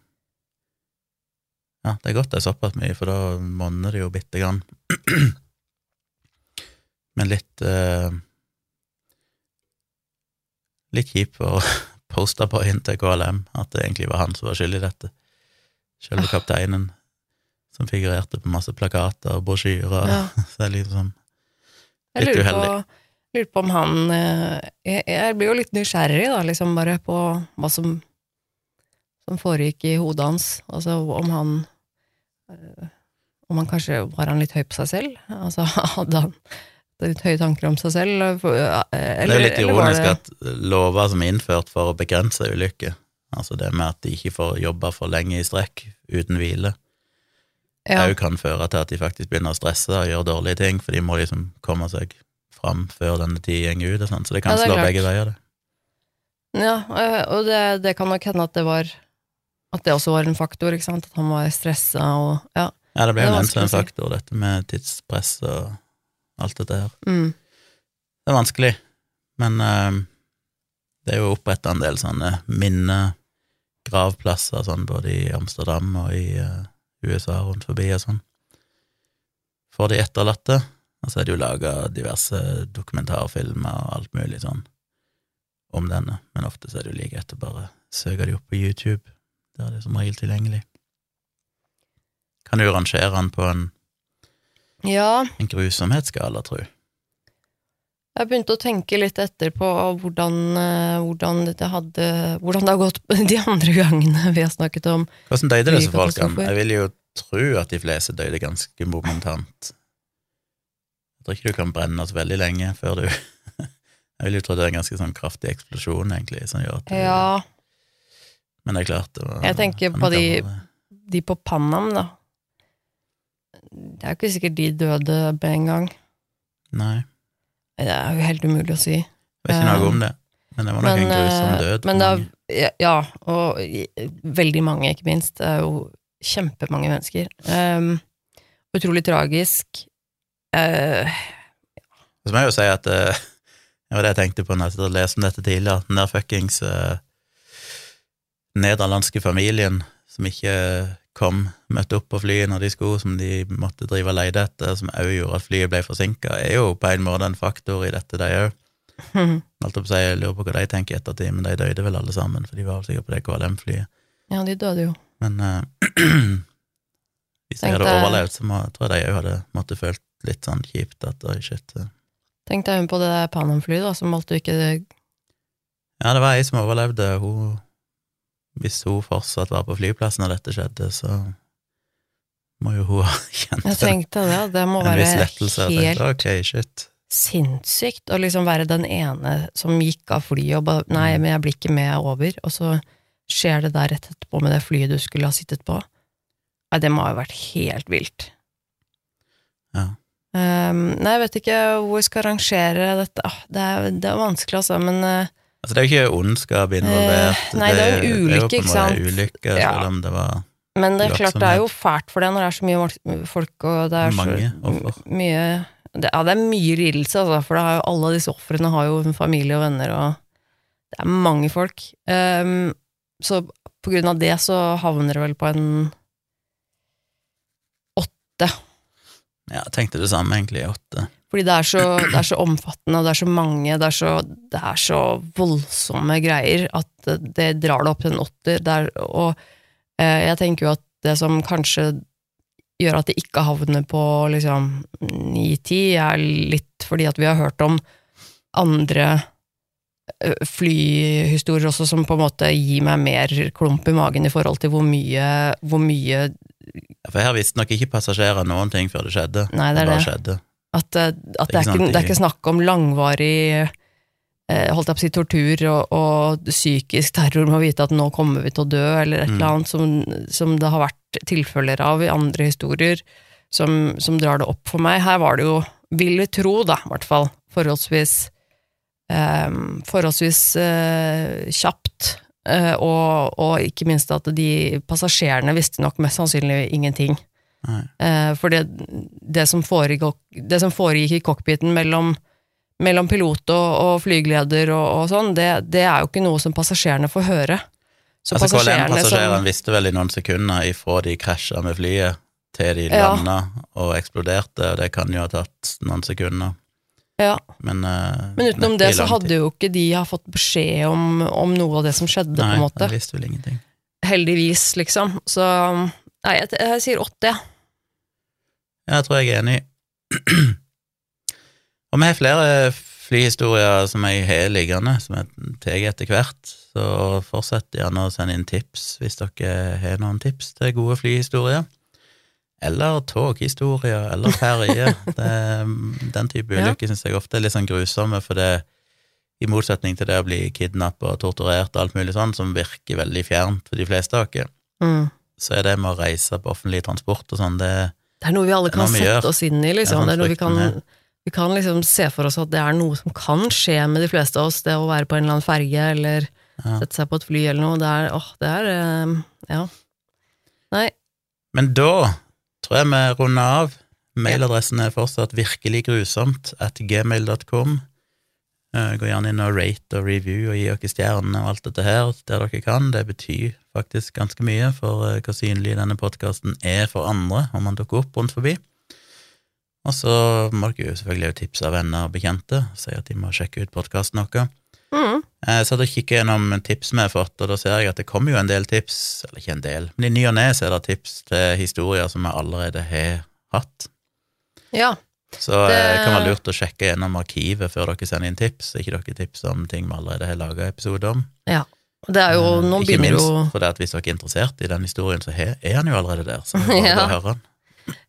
Ja, det er godt det er såpass mye, for da monner det jo bitte grann. Men litt uh, Litt kjip å poste på inn til KLM at det egentlig var han som var skyld i dette. Selve kapteinen, som figurerte på masse plakater og brosjyrer. Ja. Så det er liksom Jeg Litt uheldig. på, uheldig. lurer på om han øh, jeg, jeg blir jo litt nysgjerrig, da, liksom bare på hva som, som foregikk i hodet hans. Altså om han øh, Om han kanskje Var han litt høy på seg selv? Altså hadde han litt høye tanker om seg selv? Eller, Det er litt ironisk det- at lover som er innført for å begrense ulykker, altså det med at de ikke får jobbe for lenge i strekk uten hvile, ja, òg kan føre til at de faktisk begynner å stresse og gjøre dårlige ting, for de må liksom komme seg fram før denne tida går ut, og sånn, så det kan Ja, det slå begge veier, det. Ja, øh, og det, det kan nok hende at det var At det også var en faktor, ikke sant? At han var stressa og Ja. Ja, det ble jo nevnt som en faktor, dette med tidspress og alt dette her. Mm. Det er vanskelig, men uh, det er jo oppretta en del sånne minnegravplasser, sånn både i Amsterdam og i uh, USA rundt forbi og sånn, for de etterlatte. Og så er det jo laga diverse dokumentarfilmer og alt mulig sånn om denne, men ofte så er det jo like etter bare søker de opp på YouTube. Der er det som regel tilgjengelig. Kan du rangere den på en, ja, en grusomhetsskala, tru? Jeg begynte å tenke litt etter på hvordan, eh, hvordan, det, hadde, hvordan det har gått de andre gangene vi har snakket om Hvordan døde disse folkene? Jeg vil jo tro at de fleste døde ganske momentant. Jeg tror ikke du kan brenne oss veldig lenge før du Jeg vil jo tro det er en ganske sånn kraftig eksplosjon, egentlig, som gjør at du Ja, Men det er klart det var, Jeg tenker på de- de på Panam, da. Det er jo ikke sikkert de døde med en gang. Nei, Det er jo helt umulig å si. jeg vet ikke noe om det. Men det var nok en grusom eh, død. Men er, ja, ja, og veldig mange, ikke minst. Det er jo kjempemange mennesker. Um, utrolig tragisk. Eh, Så må jeg jo si at uh, Det var det jeg tenkte på når jeg leste om dette tidligere. Den der fuckings uh, nederlandske familien som ikke kom, møtte opp på flyet når de skulle, som de måtte drive og lete etter, som òg gjorde at flyet ble forsinka, er jo på en måte en faktor i dette, de òg. Alt opp seg, jeg lurer på hva de tenker i ettertid, men de døde vel alle sammen, for de var sikkert på det KLM-flyet. ja, de døde jo. Men uh, hvis de hadde overlevd, så må, tror jeg de òg hadde måttet følt litt sånn kjipt at oi, shit. eh. Tenk deg hun på det Panam-flyet, da, som valgte å ikke Ja, det var ei som overlevde. Hun, hvis hun fortsatt var på flyplassen da dette skjedde, så må jo hun ha kjent Jeg tenkte det, det må en være viss lettelse. helt tenkte, ok, shit. sinnssykt å liksom være den ene som gikk av flyet og bare Nei, men jeg blir ikke med over. Og så skjer det der rett etterpå med det flyet du skulle ha sittet på. Nei, det må ha vært helt vilt. Ja. Um, nei, jeg vet ikke hvor jeg skal rangere dette. Ah, Det er, det er vanskelig, altså, men eh, Altså, det er jo ikke ondskap involvert. Eh, nei, det er en jo ulykke, en ikke måte sant? ulykke, Ja. selv om det var Men det er klart, det er jo fælt for det når det er så mye folk- og det er Mange så offer. mye det, Ja, det er mye lidelse, altså, for jo, alle disse ofrene har jo familie og venner, og det er mange folk. Um, så på grunn av det så havner det vel på en åtte. Ja, jeg tenkte det samme, egentlig, åtte. Fordi det er, så, det er så omfattende, og det er så mange, det er så, det er så voldsomme greier at det, drar det opp til en åtter. Det er, og eh, jeg tenker jo at det som kanskje gjør at det ikke havner på liksom 9-10, er litt fordi at vi har hørt om andre flyhistorier også som på en måte gir meg mer klump i magen i forhold til hvor mye, hvor mye Ja, For her visste nok ikke passasjerer noen ting før det skjedde. Nei, det er det. det. skjedde. At, eh, at det, er Ikke det er ikke snakk om langvarig eh, holdt jeg på å si tortur og, og psykisk terror med å vite at nå kommer vi til å dø, eller et Mm. eller annet som, som det har vært tilfeller av i andre historier, som, som drar det opp for meg. Her var det jo, vil vi tro da, i hvert fall, forholdsvis um, forholdsvis uh, kjapt, Uh, og, og ikke minst at de passasjerene visste nok mest sannsynlig ingenting. Nei. Eh, for det, det, som foregikk, det som foregikk i cockpiten mellom, mellom pilot og, og flygeleder og, og sånn, det, det er jo ikke noe som passasjerene får høre. Så Altså passasjerene KLM-passasjerene visste vel i noen sekunder ifra de krasja med flyet til de Ja. og eksploderte, og det kan jo ha tatt noen sekunder. ja, Men, uh, Men utenom det så hadde tid. jo ikke de ha fått beskjed om, om noe av det som skjedde, på en Nei, måte. Nei, visste vel ingenting. Heldigvis, liksom. Så nei, jeg, jeg sier åtte. Ja, jeg tror jeg er enig. og vi har flere flyhistorier som jeg har liggende, som jeg tar etter hvert. Så fortsett gjerne å sende inn tips hvis dere har noen tips til gode flyhistorier. Eller toghistorier, eller ferje. Den type Ja. ulykker syns jeg ofte er litt sånn grusomme, for det i motsetning til det å bli kidnappa og torturert og alt mulig sånn, som virker veldig fjernt for de fleste av oss, Mm. Så er det med å reise på offentlig transport og sånn, det Det er noe vi alle kan vi sette gjør. oss inn i, Det liksom. er Det er noe vi kan, med. vi kan liksom se for oss at det er noe som kan skje med de fleste av oss, det å være på en eller annen ferge eller Ja. sette seg på et fly eller noe. Det er, åh, det er eh, Ja. Nei. Men da tror jeg vi runder av. Mailadressen er fortsatt virkelig grusomt at gmail.com. Eh, Gå gjerne inn og rate og review og gi dere stjernene og alt dette her der dere kan. Det betyr faktisk ganske mye for eh, hvor synlig denne podkasten er for andre, om man dukker opp rundt forbi. Og så må dere jo selvfølgelig tipse av venner og bekjente, si at de må sjekke ut podkasten vår. Mm. Eh, Så hadde jeg kikket gjennom tips vi har fått, og da ser jeg at det kommer jo en del tips, eller ikke en del, men i ny og ne er det tips til historier som vi allerede har hatt. Ja. Så Det- det kan være lurt å sjekke gjennom arkivet før dere sender inn tips, ikke dere tips om ting vi allerede har laga episode om. ja. Det er jo Eh, Nå ikke begynner minst jo for det at hvis dere er interessert i den historien, så er han jo allerede der, så Ja. å høre den.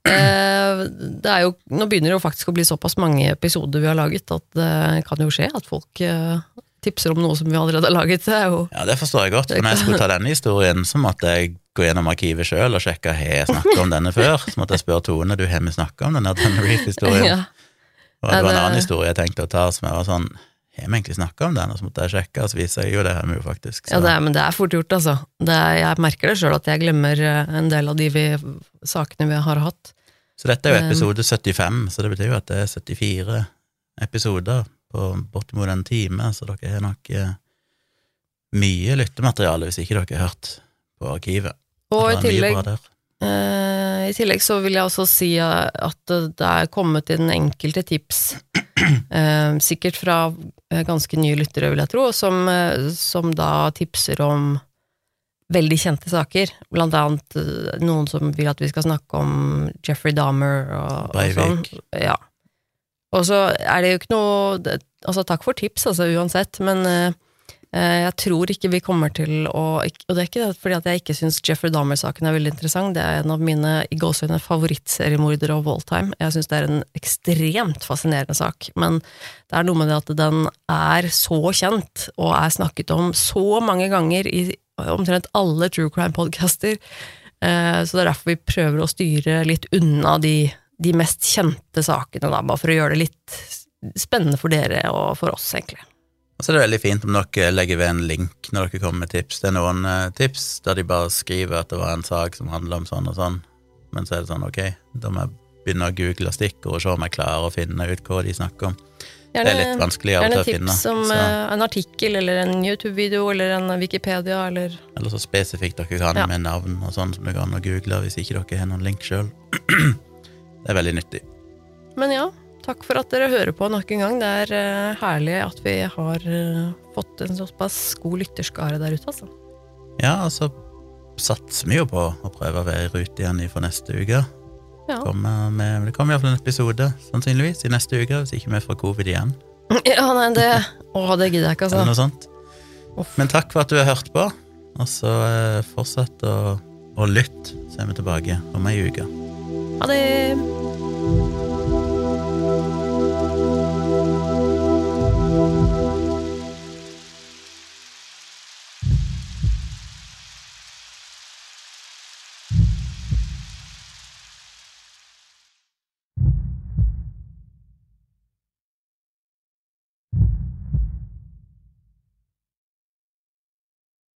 eh, det er jo Nå begynner det jo faktisk å bli såpass mange episoder vi har laget, at det kan jo skje at folk eh, tipser om noe som vi allerede har laget. Det jo Ja, det forstår jeg godt, for når jeg skulle ta denne historien, så måtte jeg gå gjennom arkivet sjøl og sjekke har jeg snakket om denne før. Så måtte jeg spørre Tone du har vi snakka om denne Reef-historien. ja. Og det var en annen historie jeg tenkte å ta som jeg var sånn Har vi egentlig snakka om den? Og så måtte jeg sjekke, og så viser jeg jo det her vi jo faktisk. Så. Ja, det er, men det er fort gjort, altså. Det er, jeg merker det sjøl at jeg glemmer eh, en del av de vi, sakene vi har hatt. så dette er jo Um, episode 75, så det betyr jo at det er 74 episoder på bortimot en time, så dere har nok eh, mye lyttemateriale hvis ikke dere har hørt på arkivet. Og i tillegg, eh, i tillegg så vil jeg også si eh, at det er kommet inn enkelte tips, eh, sikkert fra eh, ganske nye lyttere, vil jeg tro, som, som da tipser om veldig kjente saker. Blant annet noen som vil at vi skal snakke om Jeffrey Dahmer og, og sånn. Ja. Og så er det jo ikke noe Altså, takk for tips, altså, uansett, men jeg tror ikke vi kommer til å Og det er ikke fordi at jeg ikke syns Jeffrey Dahmer-saken er veldig interessant, det er en av mine i gåseøyne favorittseriemordere of all time. Jeg syns det er en ekstremt fascinerende sak, men det er noe med det at den er så kjent, og er snakket om så mange ganger i omtrent alle true crime-podcaster, eh, så det er derfor vi prøver å styre litt unna de, de mest kjente sakene, da, bare for å gjøre det litt spennende for dere og for oss, egentlig. Og så er det veldig fint om dere legger ved en link når dere kommer med tips. Det er noen eh, tips der de bare skriver at det var en sak som handler om sånn og sånn, men så er det sånn, ok, da må jeg begynne å google stikkord og se om jeg klarer å finne ut hva de snakker om. Det er litt vanskelig av og Gjerne til å finne. tips om Så, eh, en artikkel eller en YouTube-video eller en Wikipedia eller eller så spesifikt dere kan Ja. med navn og sånn som det går an å google hvis ikke dere har noen link sjøl. Det er veldig nyttig. Men ja, takk for at dere hører på nok en gang. Det er eh, herlig at vi har eh, fått en såpass god lytterskare der ute, altså. Ja, og så satser vi jo på å prøve å være i rute igjen for neste uke. Ja. Kommer med, det kommer iallfall en episode, sannsynligvis, i neste uke, hvis ikke vi får covid igjen. ja, nei, det Å, det gidder jeg ikke, altså. Eller det noe sånt. Uff. Men takk for at du har hørt på, og så eh, fortsett å, å lytte, så er vi tilbake om ei uke. Ha det! Thank you.